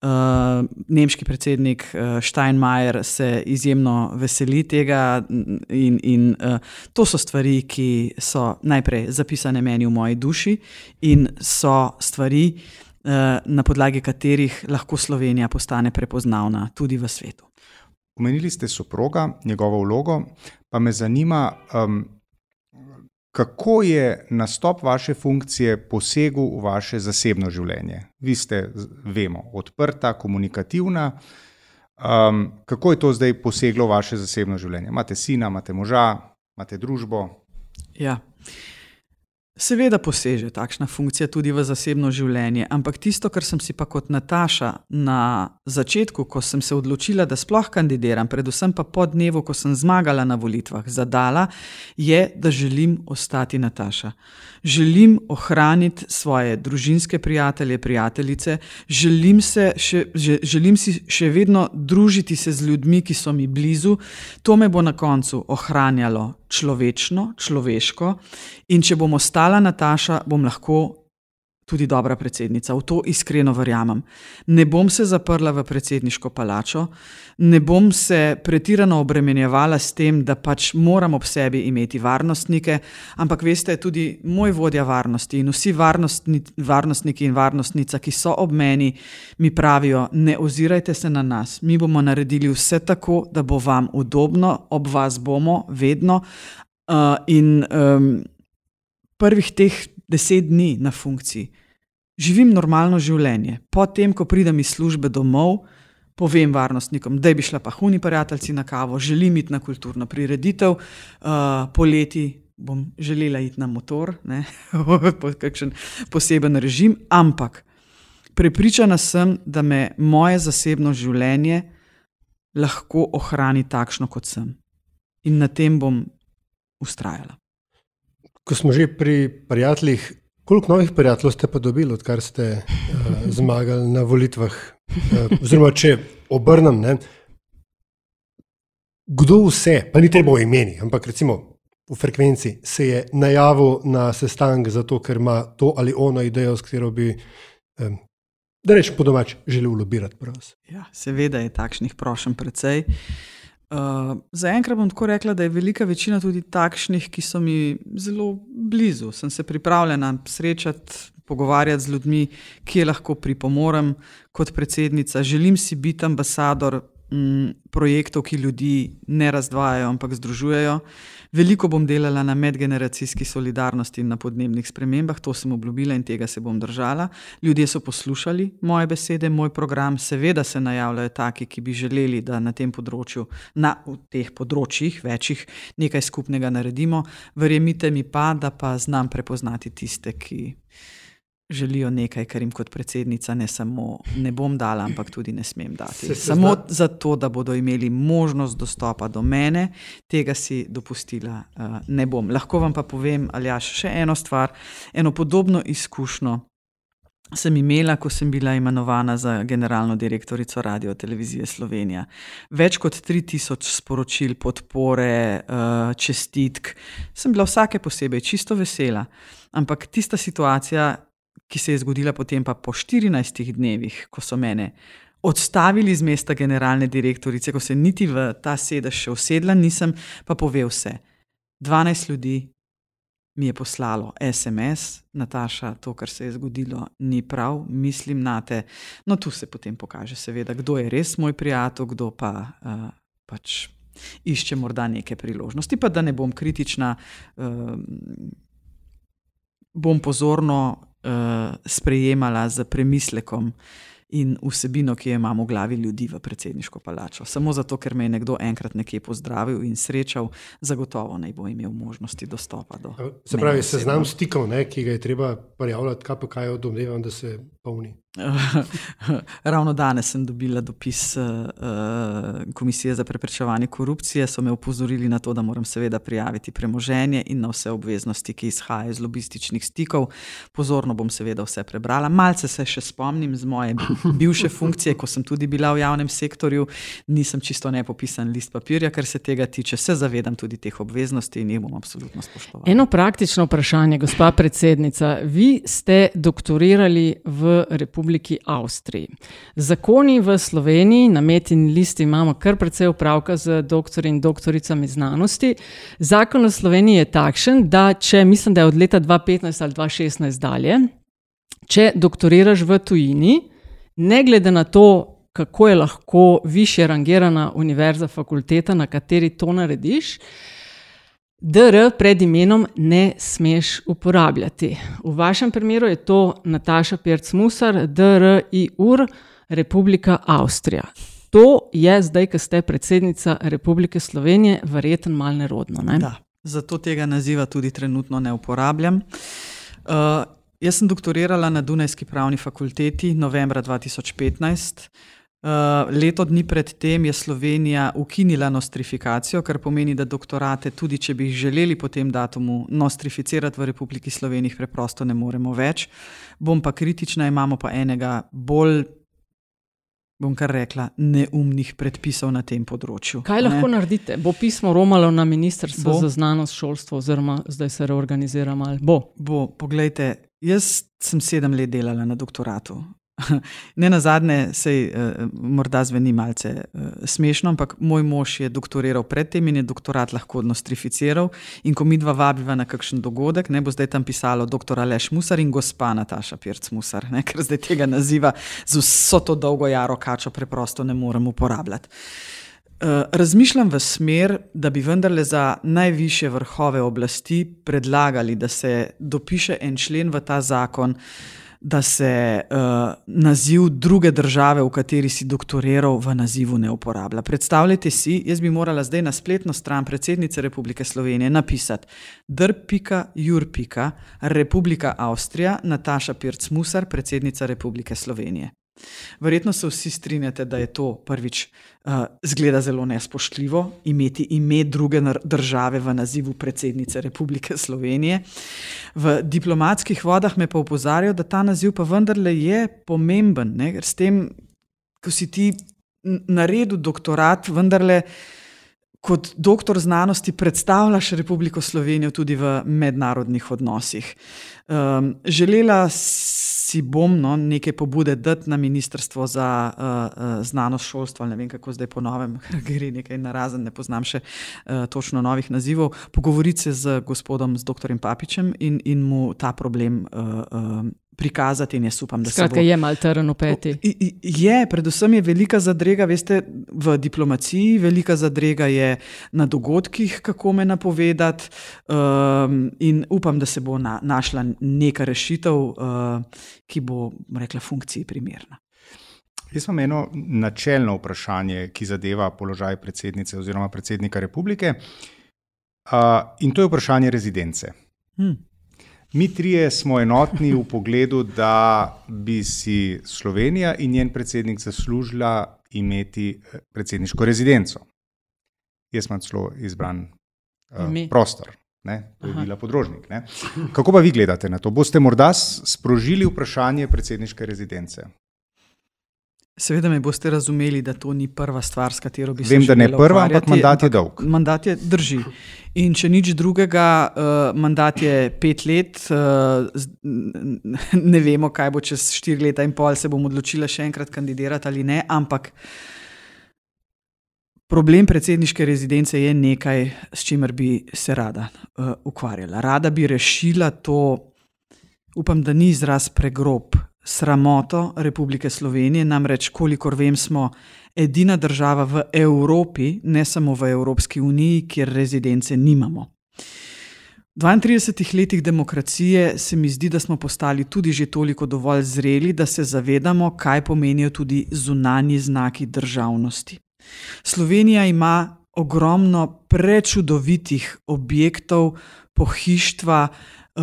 Uh, nemški predsednik uh, Steinmeier Majer se izjemno veseli tega, in, in uh, to so stvari, ki so najprej zapisane meni v moji duši, in so stvari, uh, na podlagi katerih lahko Slovenija postane prepoznavna tudi v svetu. Omenili ste soproga, njegovo vlogo, pa me zanima, um, kako je nastop vaše funkcije posegel v vaše zasebno življenje. Vi ste, vemo, odprta, komunikativna. Um, kako je to zdaj poseglo v vaše zasebno življenje? Imate sina, imate moža, imate družbo? Ja. Seveda poseže takšna funkcija tudi v zasebno življenje, ampak tisto, kar sem si pa kot Nataša na začetku, ko sem se odločila, da sploh kandidiram, predvsem pa po dnevu, ko sem zmagala na volitvah, zadala, je, da želim ostati Nataša. Želim ohraniti svoje družinske prijatelje, prijateljice, želim, se še, želim si še vedno družiti se z ljudmi, ki so mi blizu. To me bo na koncu ohranjalo človečno, človeško. In če bom ostala Nataša, bom lahko tudi dobra predsednica. V to iskreno verjamem. Ne bom se zaprla v predsedniško palačo, ne bom se pretirano obremenjevala s tem, da pač moram ob sebi imeti varnostnike, ampak veste, tudi moj vodja varnosti in vsi varnostni, varnostniki in varnostnica, ki so ob meni, mi pravijo: ne ozirajte se na nas, mi bomo naredili vse tako, da bo vam udobno, ob vas bomo vedno. Uh, in um, prvih teh deset dni na funkciji živim normalno življenje. Potem, ko pridem iz službe domov, povem varnostnikom, da bi šla pa huni prijatelji na kavo, želim iti na kulturno prireditev, uh, poleti bom želela iti na motor, ne, po kakšen poseben režim, ampak prepričana sem, da me moje zasebno življenje lahko ohrani takšno, kot sem. In na tem bom ustrajala. Ko smo že pri prijateljih, koliko novih prijateljev ste pa dobili, odkar ste uh, zmagali na volitvah? Uh, oziroma, če obrnem, ne, kdo vse, pa ni treba o imeni, ampak recimo v frekvenci se je najavil na sestanek zato, ker ima to ali ono idejo, s katero bi. Um, Da rečem po domač, želel lobirati. Ja, seveda je takšnih prošen precej. Uh, Uh, Zaenkrat bom tako rekla, da je velika večina tudi takšnih, ki so mi zelo blizu. Sem se pripravljena srečati, pogovarjati z ljudmi, ki lahko pripomorem kot predsednica. Želim si biti ambasador m, projektov, ki ljudi ne razdvajajo, ampak združujejo. Veliko bom delala na medgeneracijski solidarnosti in na podnebnih spremembah, to sem obljubila in tega se bom držala. Ljudje so poslušali moje besede, moj program, seveda se najavljajo taki, ki bi želeli, da na tem področju, na teh področjih, večjih, nekaj skupnega naredimo. Verjemite mi pa, da pa znam prepoznati tiste, ki želijo nekaj, kar jim kot predsednica ne samo ne bom dala, ampak tudi ne smem dati. Se- se samo zna- zato, da bodo imeli možnost dostopa do mene, tega si dopustila uh, ne bom. Lahko vam pa povem, Aljaš, še eno stvar, eno podobno izkušnjo. Sem imela, ko sem bila imenovana za generalno direktorico Radio Televizije Slovenija. Več kot 3000 sporočil podpore, uh, čestitk. Sem bila vsake posebej čisto vesela. Ampak tista situacija, ki se je zgodila potem pa po 14 dnevih, ko so mene odstavili z mesta generalne direktorice, ko se niti v ta sedež še usedla, nisem pa povedal vse. 12 ljudi mi je poslalo SMS, Nataša, to, kar se je zgodilo, ni prav, mislim na te. No, tu se potem pokaže, seveda, kdo je res moj prijatelj, kdo pa uh, pač išče morda neke priložnosti. Pa da ne bom kritična, uh, bom pozorno uh, sprejemala z premislekom in vsebino, ki jo imam v glavi ljudi v predsedniško palačo. Samo zato, ker me je nekdo enkrat nekje pozdravil in srečal, zagotovo ne bo imel možnosti dostopa do. Se pravi, seznam stikov, ne, ki ga je treba prijavljati, KPK je domnevam, da se polni. Ravno danes sem dobila dopis uh, Komisije za preprečevanje korupcije, so me upozorili na to, da moram seveda prijaviti premoženje in na vse obveznosti, ki izhajajo iz lobističnih stikov. Pozorno bom seveda vse prebrala. Malce se še spomnim z moje bivše funkcije, ko sem tudi bila v javnem sektorju, nisem čisto nepopisan list papirja, kar se tega tiče. Se zavedam tudi teh obveznosti in jih bom absolutno spoštovala. Eno praktično vprašanje, gospa predsednica. Vi ste doktorirali v Republiki Avstriji. Zakoni v Sloveniji, na metini listi imamo kar precej upravka z doktorji in doktoricami znanosti. Zakon v Sloveniji je takšen, da če mislim, da je od leta 2015 ali 2016 dalje, če doktoriraš v tujini, ne glede na to, kako je lahko više rangirana univerza, fakulteta, na kateri to narediš, DR pred imenom ne smeš uporabljati. V vašem primeru je to Nataša Pirc-Musar, DR IUR, Republika Avstrija. To je zdaj, ko ste predsednica Republike Slovenije, verjetno malo nerodno. Ne? Da, zato tega naziva tudi trenutno ne uporabljam. Uh, jaz sem doktorirala na Dunajski pravni fakulteti novembra 2015. Uh, leto dni predtem je Slovenija ukinila nostrifikacijo, kar pomeni, da doktorate, tudi če bi jih želeli po tem datumu nostrificirati v Republiki Sloveniji, preprosto ne moremo več. Bom pa kritična, imamo pa enega bolj, bom kar rekla, neumnih predpisov na tem področju. Kaj lahko ne? naredite? Bo pismo romalo na Ministrstvo Bo. za znanost, šolstvo, oziroma zdaj se reorganizira malo? Bo. Bo, poglejte, jaz sem sedem let delala na doktoratu. Ne na zadnje, sej uh, morda zveni malce uh, smešno, ampak moj mož je doktoriral predtem in je doktorat lahko nostrificiral. In ko mi dva vabiva na kakšen dogodek, ne bo zdaj tam pisalo dr. Aleš Musar in gospa Nataša Pirc Musar, ne, ker zdaj tega naziva z vso to dolgo jaro kačo preprosto ne morem uporabljati. Uh, razmišljam v smer, da bi vendarle za najviše vrhove oblasti predlagali, da se dopiše en člen v ta zakon, da se uh, naziv druge države, v kateri si doktoriral, v nazivu ne uporablja. Predstavljajte si, jaz bi morala zdaj na spletno stran predsednice Republike Slovenije napisati dr.jur. Republika Avstrija, Nataša Pirc-Musar, predsednica Republike Slovenije. Verjetno se vsi strinjate, da je to prvič uh, zgleda zelo nespoštljivo imeti ime druge države v nazivu predsednice Republike Slovenije. V diplomatskih vodah me pa opozarjajo, da ta naziv pa vendarle je pomemben, ne? ker s tem, ko si ti n- naredil doktorat, vendarle kot doktor znanosti predstavljaš Republiko Slovenijo tudi v mednarodnih odnosih. Um, želela si bom no, neke pobude dati na Ministrstvo za uh, uh, znanost, šolstvo, ne vem kako zdaj po novem, gre nekaj narazen, ne poznam še uh, točno novih nazivov, pogovoriti se z gospodom, z dr. Papičem in, in mu ta problem uh, uh, prikazati in jaz upam, da Skratka, se bo. je mal trn v peti. I- i- Je, predvsem je velika zadrega, veste, v diplomaciji, velika zadrega je na dogodkih, kako me napovedati, um, in upam, da se bo na, našla neka rešitev, uh, ki bo, rekla, funkciji primerna. Jaz imam eno načelno vprašanje, ki zadeva položaj predsednice oziroma predsednika republike. Uh, in to je vprašanje rezidence. Hm. Mi trije smo enotni v pogledu, da bi si Slovenija in njen predsednik zaslužila imeti eh, predsedniško rezidenco. Jaz imam celo izbran uh, Ime. prostor, ne? to je Aha. bila podrožnik. Ne? Kako pa vi gledate na to? Boste morda sprožili vprašanje predsedniške rezidence? Seveda me boste razumeli, da to ni prva stvar, s katero bi se Vem, da ne prva, ampak mandat je dolg. Mandat je drži. In če nič drugega, uh, mandat je pet let, uh, ne vemo, kaj bo čez štiri leta in pol, se bom odločila še enkrat kandidirati ali ne, ampak problem predsedniške rezidence je nekaj, s čimer bi se rada uh, ukvarjala. Rada bi rešila to, upam, da ni izraz pregrob, sramoto Republike Slovenije, namreč, kolikor vem, smo edina država v Evropi, ne samo v Evropski uniji, kjer rezidence nimamo. V 32 letih demokracije se mi zdi, da smo postali tudi že toliko dovolj zreli, da se zavedamo, kaj pomenijo tudi zunanji znaki državnosti. Slovenija ima ogromno prečudovitih objektov, pohištva, eh,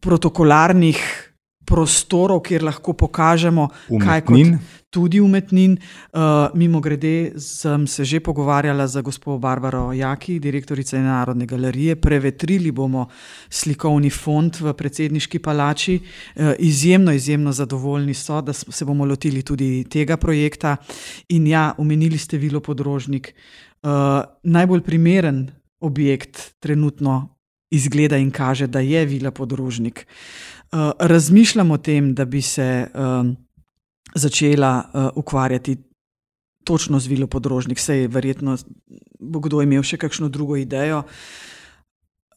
protokolarnih prostorov, kjer lahko pokažemo, kaj kot Umetnin? tudi umetnin. Uh, mimo grede, sem se že pogovarjala z gospod Barbaro Jaki, direktorico Narodne galerije. Prevetrili bomo slikovni fond v predsedniški palači. Uh, izjemno, izjemno zadovoljni so, da se bomo lotili tudi tega projekta. In ja, omenili ste Vilo Podrožnik. Uh, najbolj primeren objekt trenutno izgleda in kaže, da je Vila Podrožnik. Uh, razmišljam o tem, da bi se um, začela uh, ukvarjati točno z Vilo Podrožnik. Sej verjetno bo kdo imel še kakšno drugo idejo.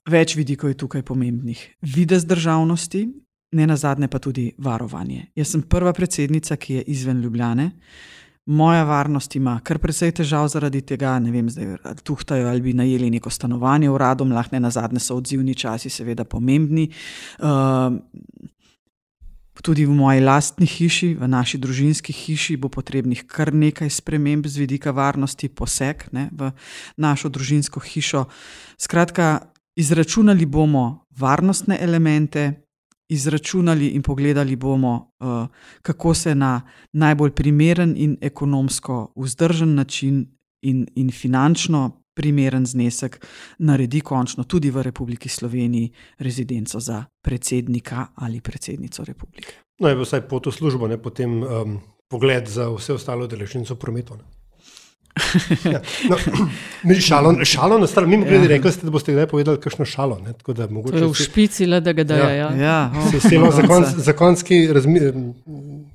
Več vidikov je tukaj pomembnih. Videz državnosti, ne na zadnje pa tudi varovanje. Jaz sem prva predsednica, ki je izven Ljubljane. Moja varnost ima kar precej težav zaradi tega, ne vem, zdaj ali tuhtajo ali bi najeli neko stanovanje uradom, lahko ne na zadnje so odzivni časi, seveda pomembni. Uh, Tudi v moji lastni hiši, v naši družinski hiši, bo potrebnih kar nekaj sprememb z vidika varnosti, poseg ne, v našo družinsko hišo. Skratka, izračunali bomo varnostne elemente, izračunali in pogledali bomo, uh, kako se na najbolj primeren in ekonomsko vzdržen način in, in finančno primeren znesek naredi končno tudi v Republiki Sloveniji rezidenco za predsednika ali predsednico republike. No, je pa vsaj pot v službo, ne potem um, pogled za vse ostalo deležnico v prometu. Ne. Ja, no, mi šalo, šalo na stran, mimo grede, Ja. rekli ste, da boste kdaj povedali kakšno šalo. Ne, tako da To mogoče je v špici, le da ga dajo. Ja. Ja, oh, se vseeno za, konc, za konski razmi,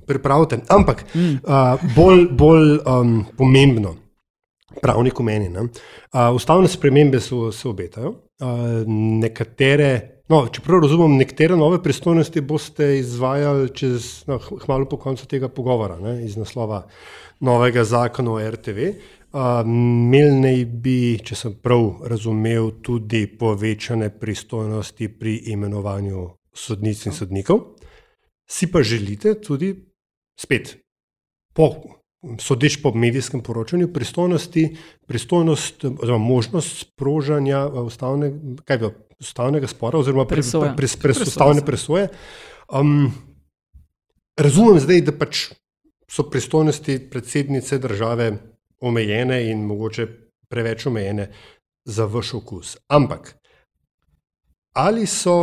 pripravite. Ampak mm. uh, bolj, bolj um, pomembno, pravnik meni, ne, uh, ustavne spremembe so, se obetajo. Uh, nekatere, no, čeprav razumem, nekatere nove pristojnosti boste izvajali čez, no, hmalo po koncu tega pogovora, ne, iz naslova novega zakona o RTV. Imeli naj bi, če sem prav razumel, tudi povečane pristojnosti pri imenovanju sodnic in sodnikov. Si pa želite tudi spet, po, sodeč po medijskem poročanju, pristojnosti, pristojnost oziroma možnost sprožanja ustavne, kaj bi, ustavnega spora oziroma pre, Presoje. pre, pre, pre, ustavne presoje. Um, razumem zdaj, da pač so pristojnosti predsednice države omejene in mogoče preveč omejene za vaš okus. Ampak ali so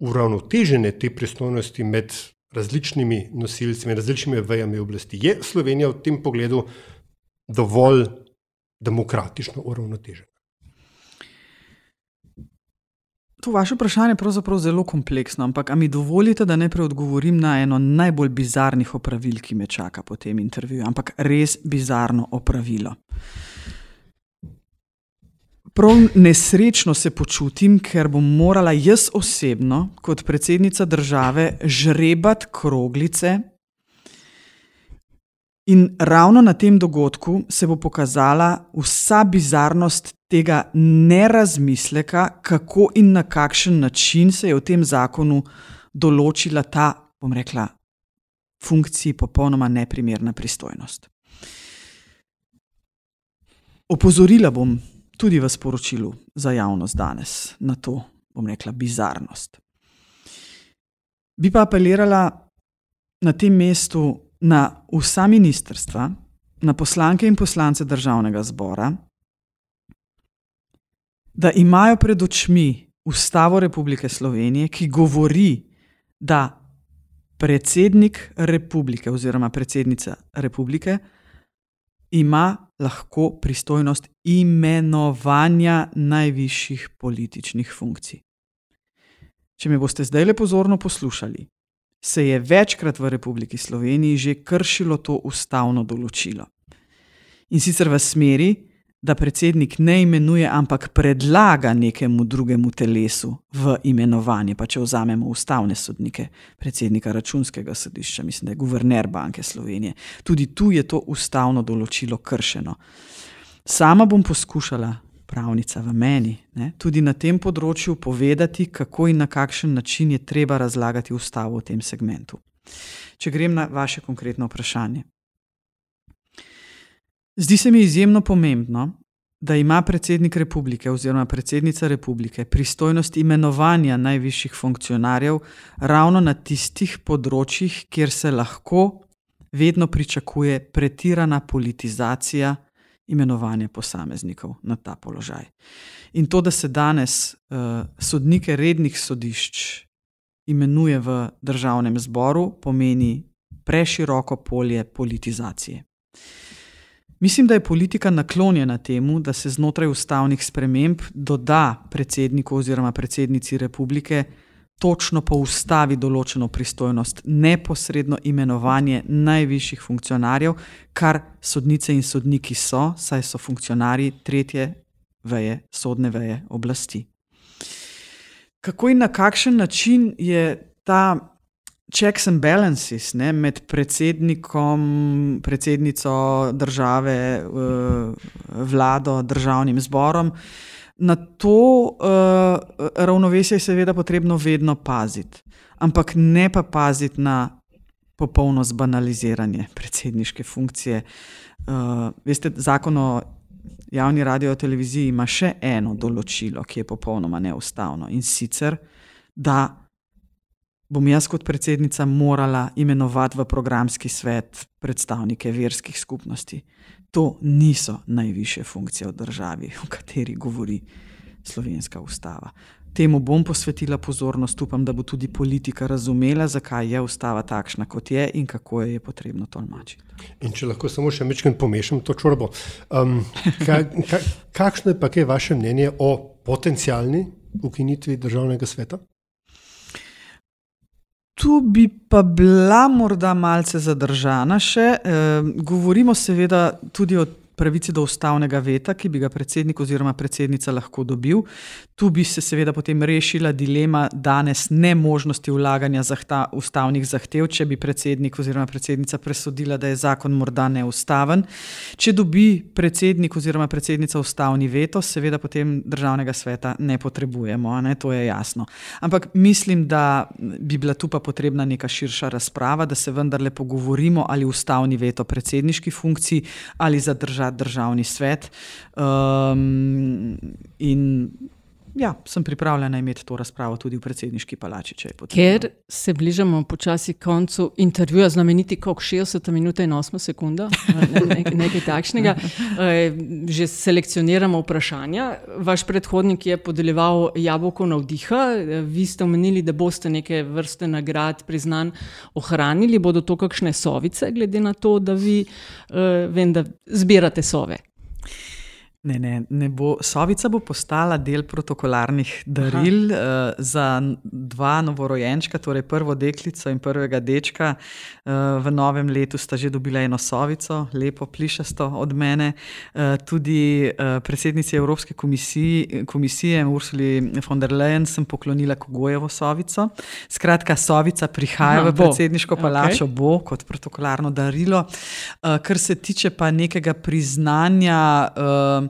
uravnotežene te pristojnosti med različnimi nosilci, med različnimi vejami oblasti? Je Slovenija v tem pogledu dovolj demokratično uravnotežena? To vaše vprašanje je pravzaprav zelo kompleksno, ampak mi dovolite, da najprej odgovorim na eno najbolj bizarnih opravil, ki me čaka po tem intervjuju, ampak res bizarno opravilo. prav nesrečno se počutim, ker bom morala jaz osebno, kot predsednica države, žrebati kroglice. In ravno na tem dogodku se bo pokazala vsa bizarnost tega nerazmisleka, kako in na kakšen način se je v tem zakonu določila ta, bom rekla, funkciji popolnoma neprimerna pristojnost. Opozorila bom tudi v sporočilu za javnost danes na to, bom rekla, bizarnost. Bi pa apelirala na tem mestu na vsa ministrstva, na poslanke in poslance državnega zbora, da imajo pred očmi Ustavo Republike Slovenije, ki govori, da predsednik republike oziroma predsednica republike ima lahko pristojnost imenovanja najvišjih političnih funkcij. Če me boste zdaj le pozorno poslušali, se je večkrat v Republiki Sloveniji že kršilo to ustavno določilo. In sicer v smeri, da predsednik ne imenuje, ampak predlaga nekemu drugemu telesu v imenovanje. Pa če vzamemo ustavne sodnike, predsednika računskega sodišča, mislim, da je guverner Banke Slovenije, tudi tu je to ustavno določilo kršeno. Sama bom poskušala, pravnica v meni, ne, tudi na tem področju povedati, kako in na kakšen način je treba razlagati ustavo v tem segmentu. Če grem na vaše konkretno vprašanje. Zdi se mi izjemno pomembno, da ima predsednik republike oziroma predsednica republike pristojnost imenovanja najvišjih funkcionarjev ravno na tistih področjih, kjer se lahko vedno pričakuje pretirana politizacija imenovanja posameznikov na ta položaj. In to, da se danes uh, sodnike rednih sodišč imenuje v državnem zboru, pomeni preširoko polje politizacije. Mislim, da je politika naklonjena temu, da se znotraj ustavnih sprememb doda predsedniku oziroma predsednici republike točno po ustavi določeno pristojnost, neposredno imenovanje najvišjih funkcionarjev, kar sodnice in sodniki so, saj so funkcionarji tretje veje, sodne veje oblasti. Kako in na kakšen način je ta checks and balances ne, med predsednikom, predsednico države, vlado, državnim zborom. Na to uh, ravnovesje je seveda potrebno vedno paziti, ampak ne pa paziti na popolno zbanaliziranje predsedniške funkcije. Uh, veste, zakon o javni radio televiziji ima še eno določilo, ki je popolnoma neustavno in sicer, da bom jaz kot predsednica morala imenovati v programski svet predstavnike verskih skupnosti. To niso najviše funkcije v državi, o kateri govori slovenska ustava. Temu bom posvetila pozornost, upam, da bo tudi politika razumela, zakaj je ustava takšna, kot je in kako jo je potrebno tolmačiti. In če lahko samo še nekaj pomešam to čorbo. Um, ka, ka, kakšno je pa je vaše mnenje o potencijalni ukinitvi državnega sveta? Tu bi pa bila morda malce zadržana še. E, govorimo seveda tudi o pravici do ustavnega veta, ki bi ga predsednik oziroma predsednica lahko dobil. Tu bi se seveda potem rešila dilema danes nemožnosti vlaganja zahta, ustavnih zahtev, če bi predsednik oziroma predsednica presodila, da je zakon morda neustaven. Če dobi predsednik oziroma predsednica ustavni veto, seveda potem državnega sveta ne potrebujemo, ne? to je jasno. Ampak mislim, da bi bila tu pa potrebna neka širša razprava, da se vendarle pogovorimo ali ustavni veto predsedniški funkciji ali zadržati državni svet. Um, in ja, sem pripravljena imeti to razpravo tudi v predsedniški palači, če je potrebno. Ker se bližamo počasi koncu intervjuja, znameniti kot 60 minut in 8 sekund, ne, nekaj takšnega. Eh, že selekcioniramo vprašanja. Vaš predhodnik je podeljeval jabolko na vdiha, vi ste omenili, da boste neke vrste nagrad, priznan, ohranili. Bodo to kakšne sovice, glede na to, da vi uh, vem, da zbirate sove? Ne, ne, ne bo. Sovica bo postala del protokolarnih daril uh, za dva novorojenčka, torej prvo deklico in prvega dečka. Uh, v novem letu sta že dobila eno sovico, lepo plišasto od mene. Uh, tudi uh, predsednici Evropske komisije, komisije Ursuli von der Leyen sem poklonila Kogojevo sovico. Skratka, sovica prihaja Aha, v predsedniško palačo, okay. bo kot protokolarno darilo. Uh, kar se tiče pa nekega priznanja. Uh,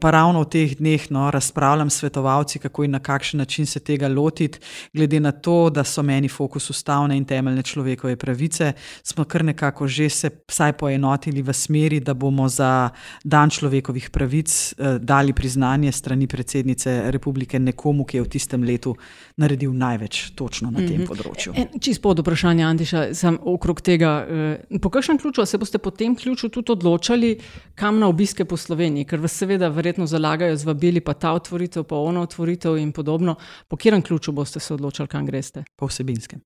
pa ravno v teh dneh no, razpravljam s svetovalci, kako in na kakšen način se tega lotiti, glede na to, da so meni fokus ustavne in temeljne človekove pravice, smo kar nekako že se vsaj poenotili v smeri, da bomo za dan človekovih pravic eh, dali priznanje strani predsednice republike nekomu, ki je v tistem letu naredil največ točno na tem mm -hmm. področju. Čisto pod vprašanje, Antiša, sem okrog tega. Eh, po kakšnem ključu se boste po tem ključu tudi odločali, kam na obiske po Sloveniji? Ker vas seveda seveda verjetno zalagajo z vabili, pa ta otvoritev, pa ono otvoritev in podobno. Po katerem ključu boste se odločili, kam greste? Po vsebinskem.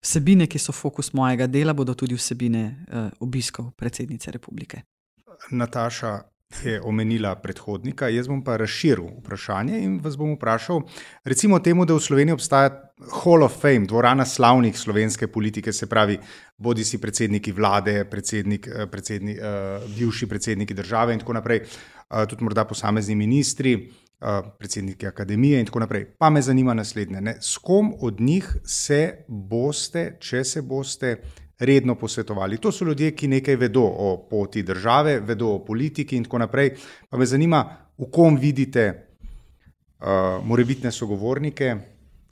Vsebine, ki so fokus mojega dela, bodo tudi vsebine uh, obiskov predsednice republike. Nataša je omenila predhodnika, jaz bom pa razširil vprašanje in vas bom vprašal, recimo temu, da v Sloveniji obstaja Hall of Fame, dvorana slavnih slovenske politike, se pravi, bodi si predsedniki vlade, predsednik, eh, predsednik, uh, bivši predsedniki države in tako naprej. Uh, tudi morda posamezni ministri, predsedniki akademije in tako naprej. Pa me zanima naslednje: ne? s kom od njih se boste, če se boste redno posvetovali? To so ljudje, ki nekaj vedo o poti države, vedo o politiki in tako naprej. Pa me zanima, v kom vidite uh, morebitne sogovornike,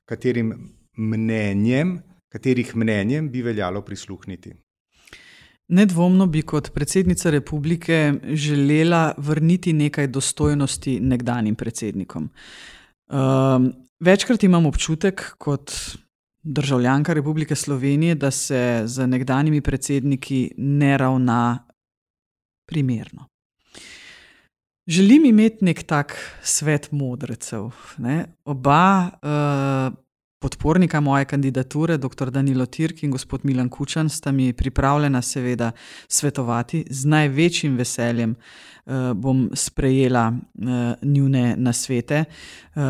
katerim mnenjem, katerih mnenjem bi veljalo prisluhniti. Nedvomno bi kot predsednica republike želela vrniti nekaj dostojnosti nekdanjim predsednikom. Um, večkrat imam občutek, kot državljanka Republike Slovenije, da se z nekdanjimi predsedniki ne ravna primerno. Želim imeti nek tak svet modrecev. Ne? Oba uh, podpornika moje kandidature, dr. Danilo Tirk in gospod Milan Kučan, sta mi pripravljena, seveda, svetovati. Z največjim veseljem uh, bom sprejela uh, njune nasvete. Uh,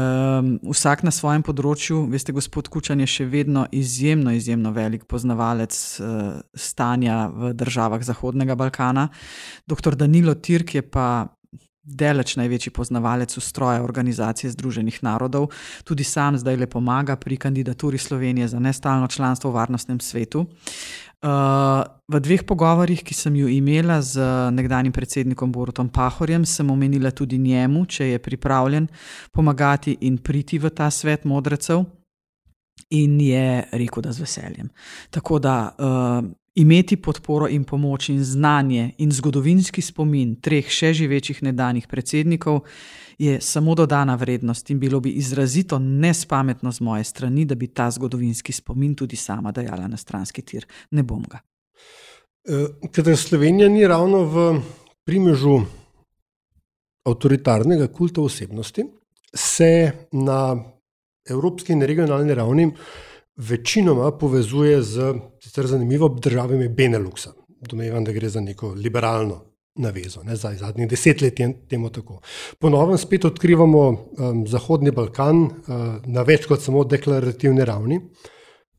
vsak na svojem področju, veste, gospod Kučan je še vedno izjemno, izjemno velik poznavalec uh, stanja v državah Zahodnega Balkana. Dr. Danilo Tirk je pa deleč največji poznavalec ustroja Organizacije Združenih narodov, tudi sam zdaj le pomaga pri kandidaturi Slovenije za nestalno članstvo v varnostnem svetu. Uh, v dveh pogovorih, ki sem ju imela z nekdanjim predsednikom Borutom Pahorjem, sem omenila tudi njemu, če je pripravljen pomagati in priti v ta svet modrecev, in je rekel, da z veseljem. Tako da uh, Imeti podporo in pomoč in znanje in zgodovinski spomin treh še živečih nedanih predsednikov je samo dodana vrednost in bilo bi izrazito nespametno z moje strani, da bi ta zgodovinski spomin tudi sama dajala na stranski tir. Ne bom ga. E, Ker Slovenija ni ravno v primežu avtoritarnega kulta osebnosti, se na evropski in regionalni ravni večinoma povezuje z sicer zanimivo državami Beneluxa. Domnevam, da gre za neko liberalno navezo, ne za zadnjih deset let je temu tako. Ponovno spet odkrivamo um, Zahodni Balkan uh, na več kot samo deklarativni ravni,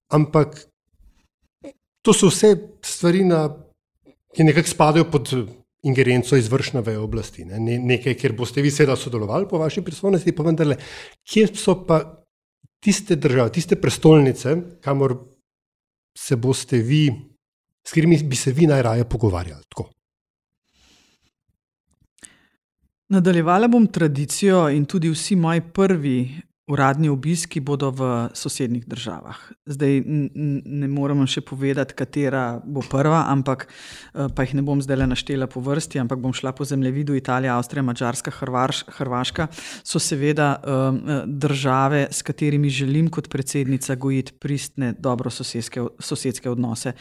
ampak to so vse stvari, na, ki nekako spadajo pod ingerenco izvršne veje oblasti. Ne? Nekaj, kjer boste vi seveda sodelovali po vaši prisotnosti, pa vendarle, kje so pa tiste države, tiste prestolnice, kamor se boste vi, s katerimi bi se vi najraje pogovarjali. Tako. Nadaljevala bom tradicijo in tudi vsi moji prvi Uradni obiski bodo v sosednjih državah. Zdaj ne moremo še povedati, katera bo prva, ampak eh, pa jih ne bom zdaj le naštela po vrsti, ampak bom šla po zemljevidu Italija, Avstrija, Mačarska, Hrvaš, Hrvaška. So seveda um, države, s katerimi želim kot predsednica gojiti pristne, dobro sosedske, odnose.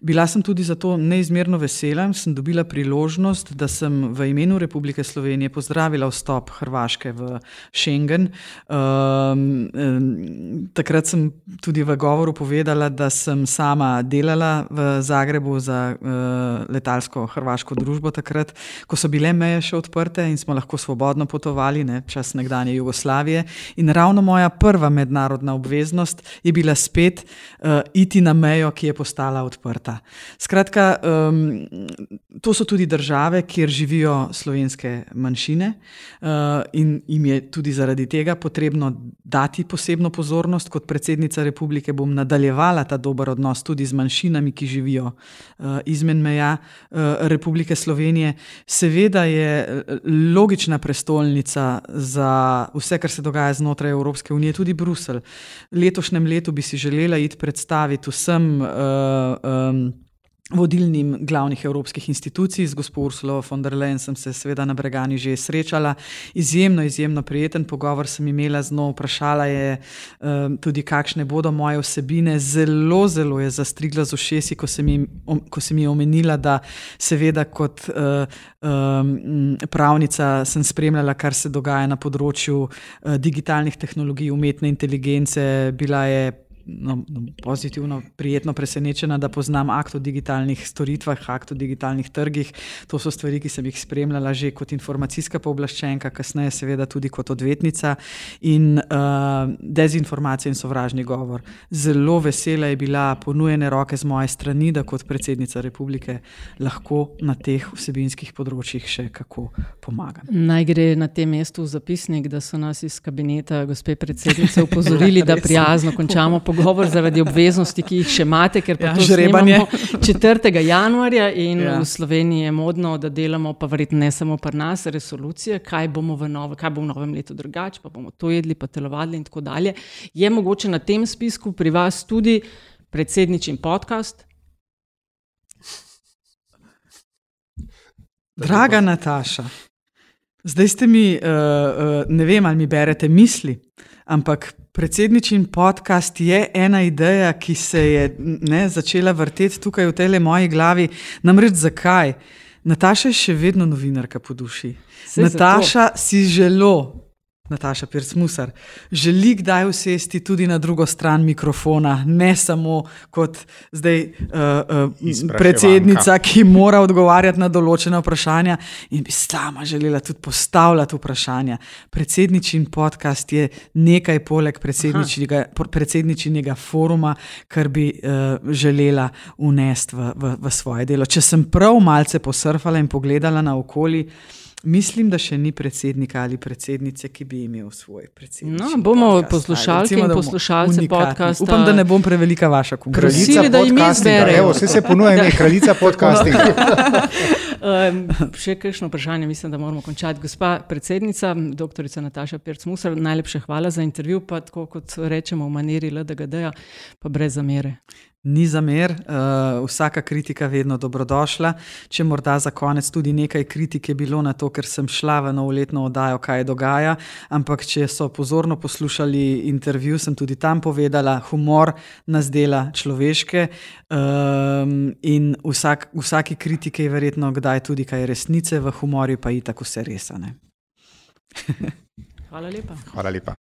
Bila sem tudi zato neizmerno vesela sem dobila priložnost, da sem v imenu Republike Slovenije pozdravila vstop Hrvaške v Schengen. Uh, Um, um, takrat sem tudi v govoru povedala, da sem sama delala v Zagrebu za uh, letalsko hrvaško družbo, takrat, ko so bile meje še odprte in smo lahko svobodno potovali, ne, čas nekdanje Jugoslavije. In ravno moja prva mednarodna obveznost je bila spet uh, iti na mejo, ki je postala odprta. Skratka, um, to so tudi države, kjer živijo slovenske manjšine uh, in jim je tudi zaradi tega potrebno dati posebno pozornost. Kot predsednica republike bom nadaljevala ta dober odnos tudi z manjšinami, ki živijo uh, izmen meja uh, Republike Slovenije. Seveda je logična prestolnica za vse, kar se dogaja znotraj Evropske unije, tudi Bruselj. Letošnjem letu bi si želela iti predstaviti vsem. Uh, um, vodilnim glavnih evropskih institucij, z gospod Ursula von der Leyen sem se seveda na Bregani že srečala. Izjemno, izjemno prijeten pogovor sem imela z njo, vprašala je um, tudi, kakšne bodo moje vsebine. Zelo, zelo je zastrigla z ušesi, ko sem jim, ko sem jim omenila, da seveda kot uh, um, pravnica sem spremljala, kar se dogaja na področju uh, digitalnih tehnologij, umetne inteligence, bila je no, no, pozitivno, prijetno presenečena, da poznam akt o digitalnih storitvah, akt o digitalnih trgih. To so stvari, ki sem jih spremljala že kot informacijska pooblaščenka, kasneje seveda tudi kot odvetnica in uh, dezinformacija in sovražni govor. Zelo vesela je bila ponujene roke z moje strani, da kot predsednica republike lahko na teh vsebinskih področjih še kako pomagam. Naj gre na tem mestu v zapisnik, da so nas iz kabineta gospe predsednice upozorili, da prijazno končamo pogovor pogovor zaradi obveznosti, ki jih še imate, ker pa ja, to žrebanje 4. januarja in ja. v Sloveniji je modno, da delamo, pa verjetno ne samo pri nas, resolucije, kaj nove, kaj bo v novem letu drugače, pa bomo to jedli, pa telovadili in tako dalje. Je mogoče na tem spisku pri vas tudi predsedničin podcast? Draga Nataša, zdaj ste mi, uh, uh, ne vem, ali mi berete misli, ampak predsedničin podcast je ena ideja, ki se je ne, začela vrteti tukaj v tej moji glavi. Namreč zakaj? Nataša je še vedno novinarka po duši. Nataša zato. si želo Nataša Pirsmusar, želi kdaj usesti tudi na drugo stran mikrofona, ne samo kot zdaj uh, uh, predsednica, ki mora odgovarjati na določene vprašanja in bi sama želela tudi postavljati vprašanja. Predsedničin podcast je nekaj poleg predsedničinega foruma, kar bi uh, želela unesti v, v, v svoje delo. Če sem prav malce posrfala in pogledala na okolje, Mislim, da še ni predsednika ali predsednice, ki bi imel svoj predsednik. No, bomo poslušali in poslušali podcast. Upam, da ne bom prevelika vaša konkurenca. Kraljica podcastinga. Vse se ponuja ime kraljica podcastinga. um, še kakšno vprašanje, mislim, da moramo končati. Gospa predsednica, doktorica Nataša Pirc-Musar, najlepša hvala za intervju, pa tako kot rečemo v maniri LDGD-ja, pa brez zamere. Ni zamer, uh, vsaka kritika je vedno dobrodošla. Če morda za konec tudi nekaj kritike bilo na to, ker sem šla v novoletno oddajo, kaj dogaja. Ampak, če so pozorno poslušali intervju, sem tudi tam povedala, humor nas dela človeške um, in vsak, vsaki kritiki je verjetno kdaj tudi kaj resnice, v humorju pa je tako vse resane. Hvala lepa. Hvala lepa.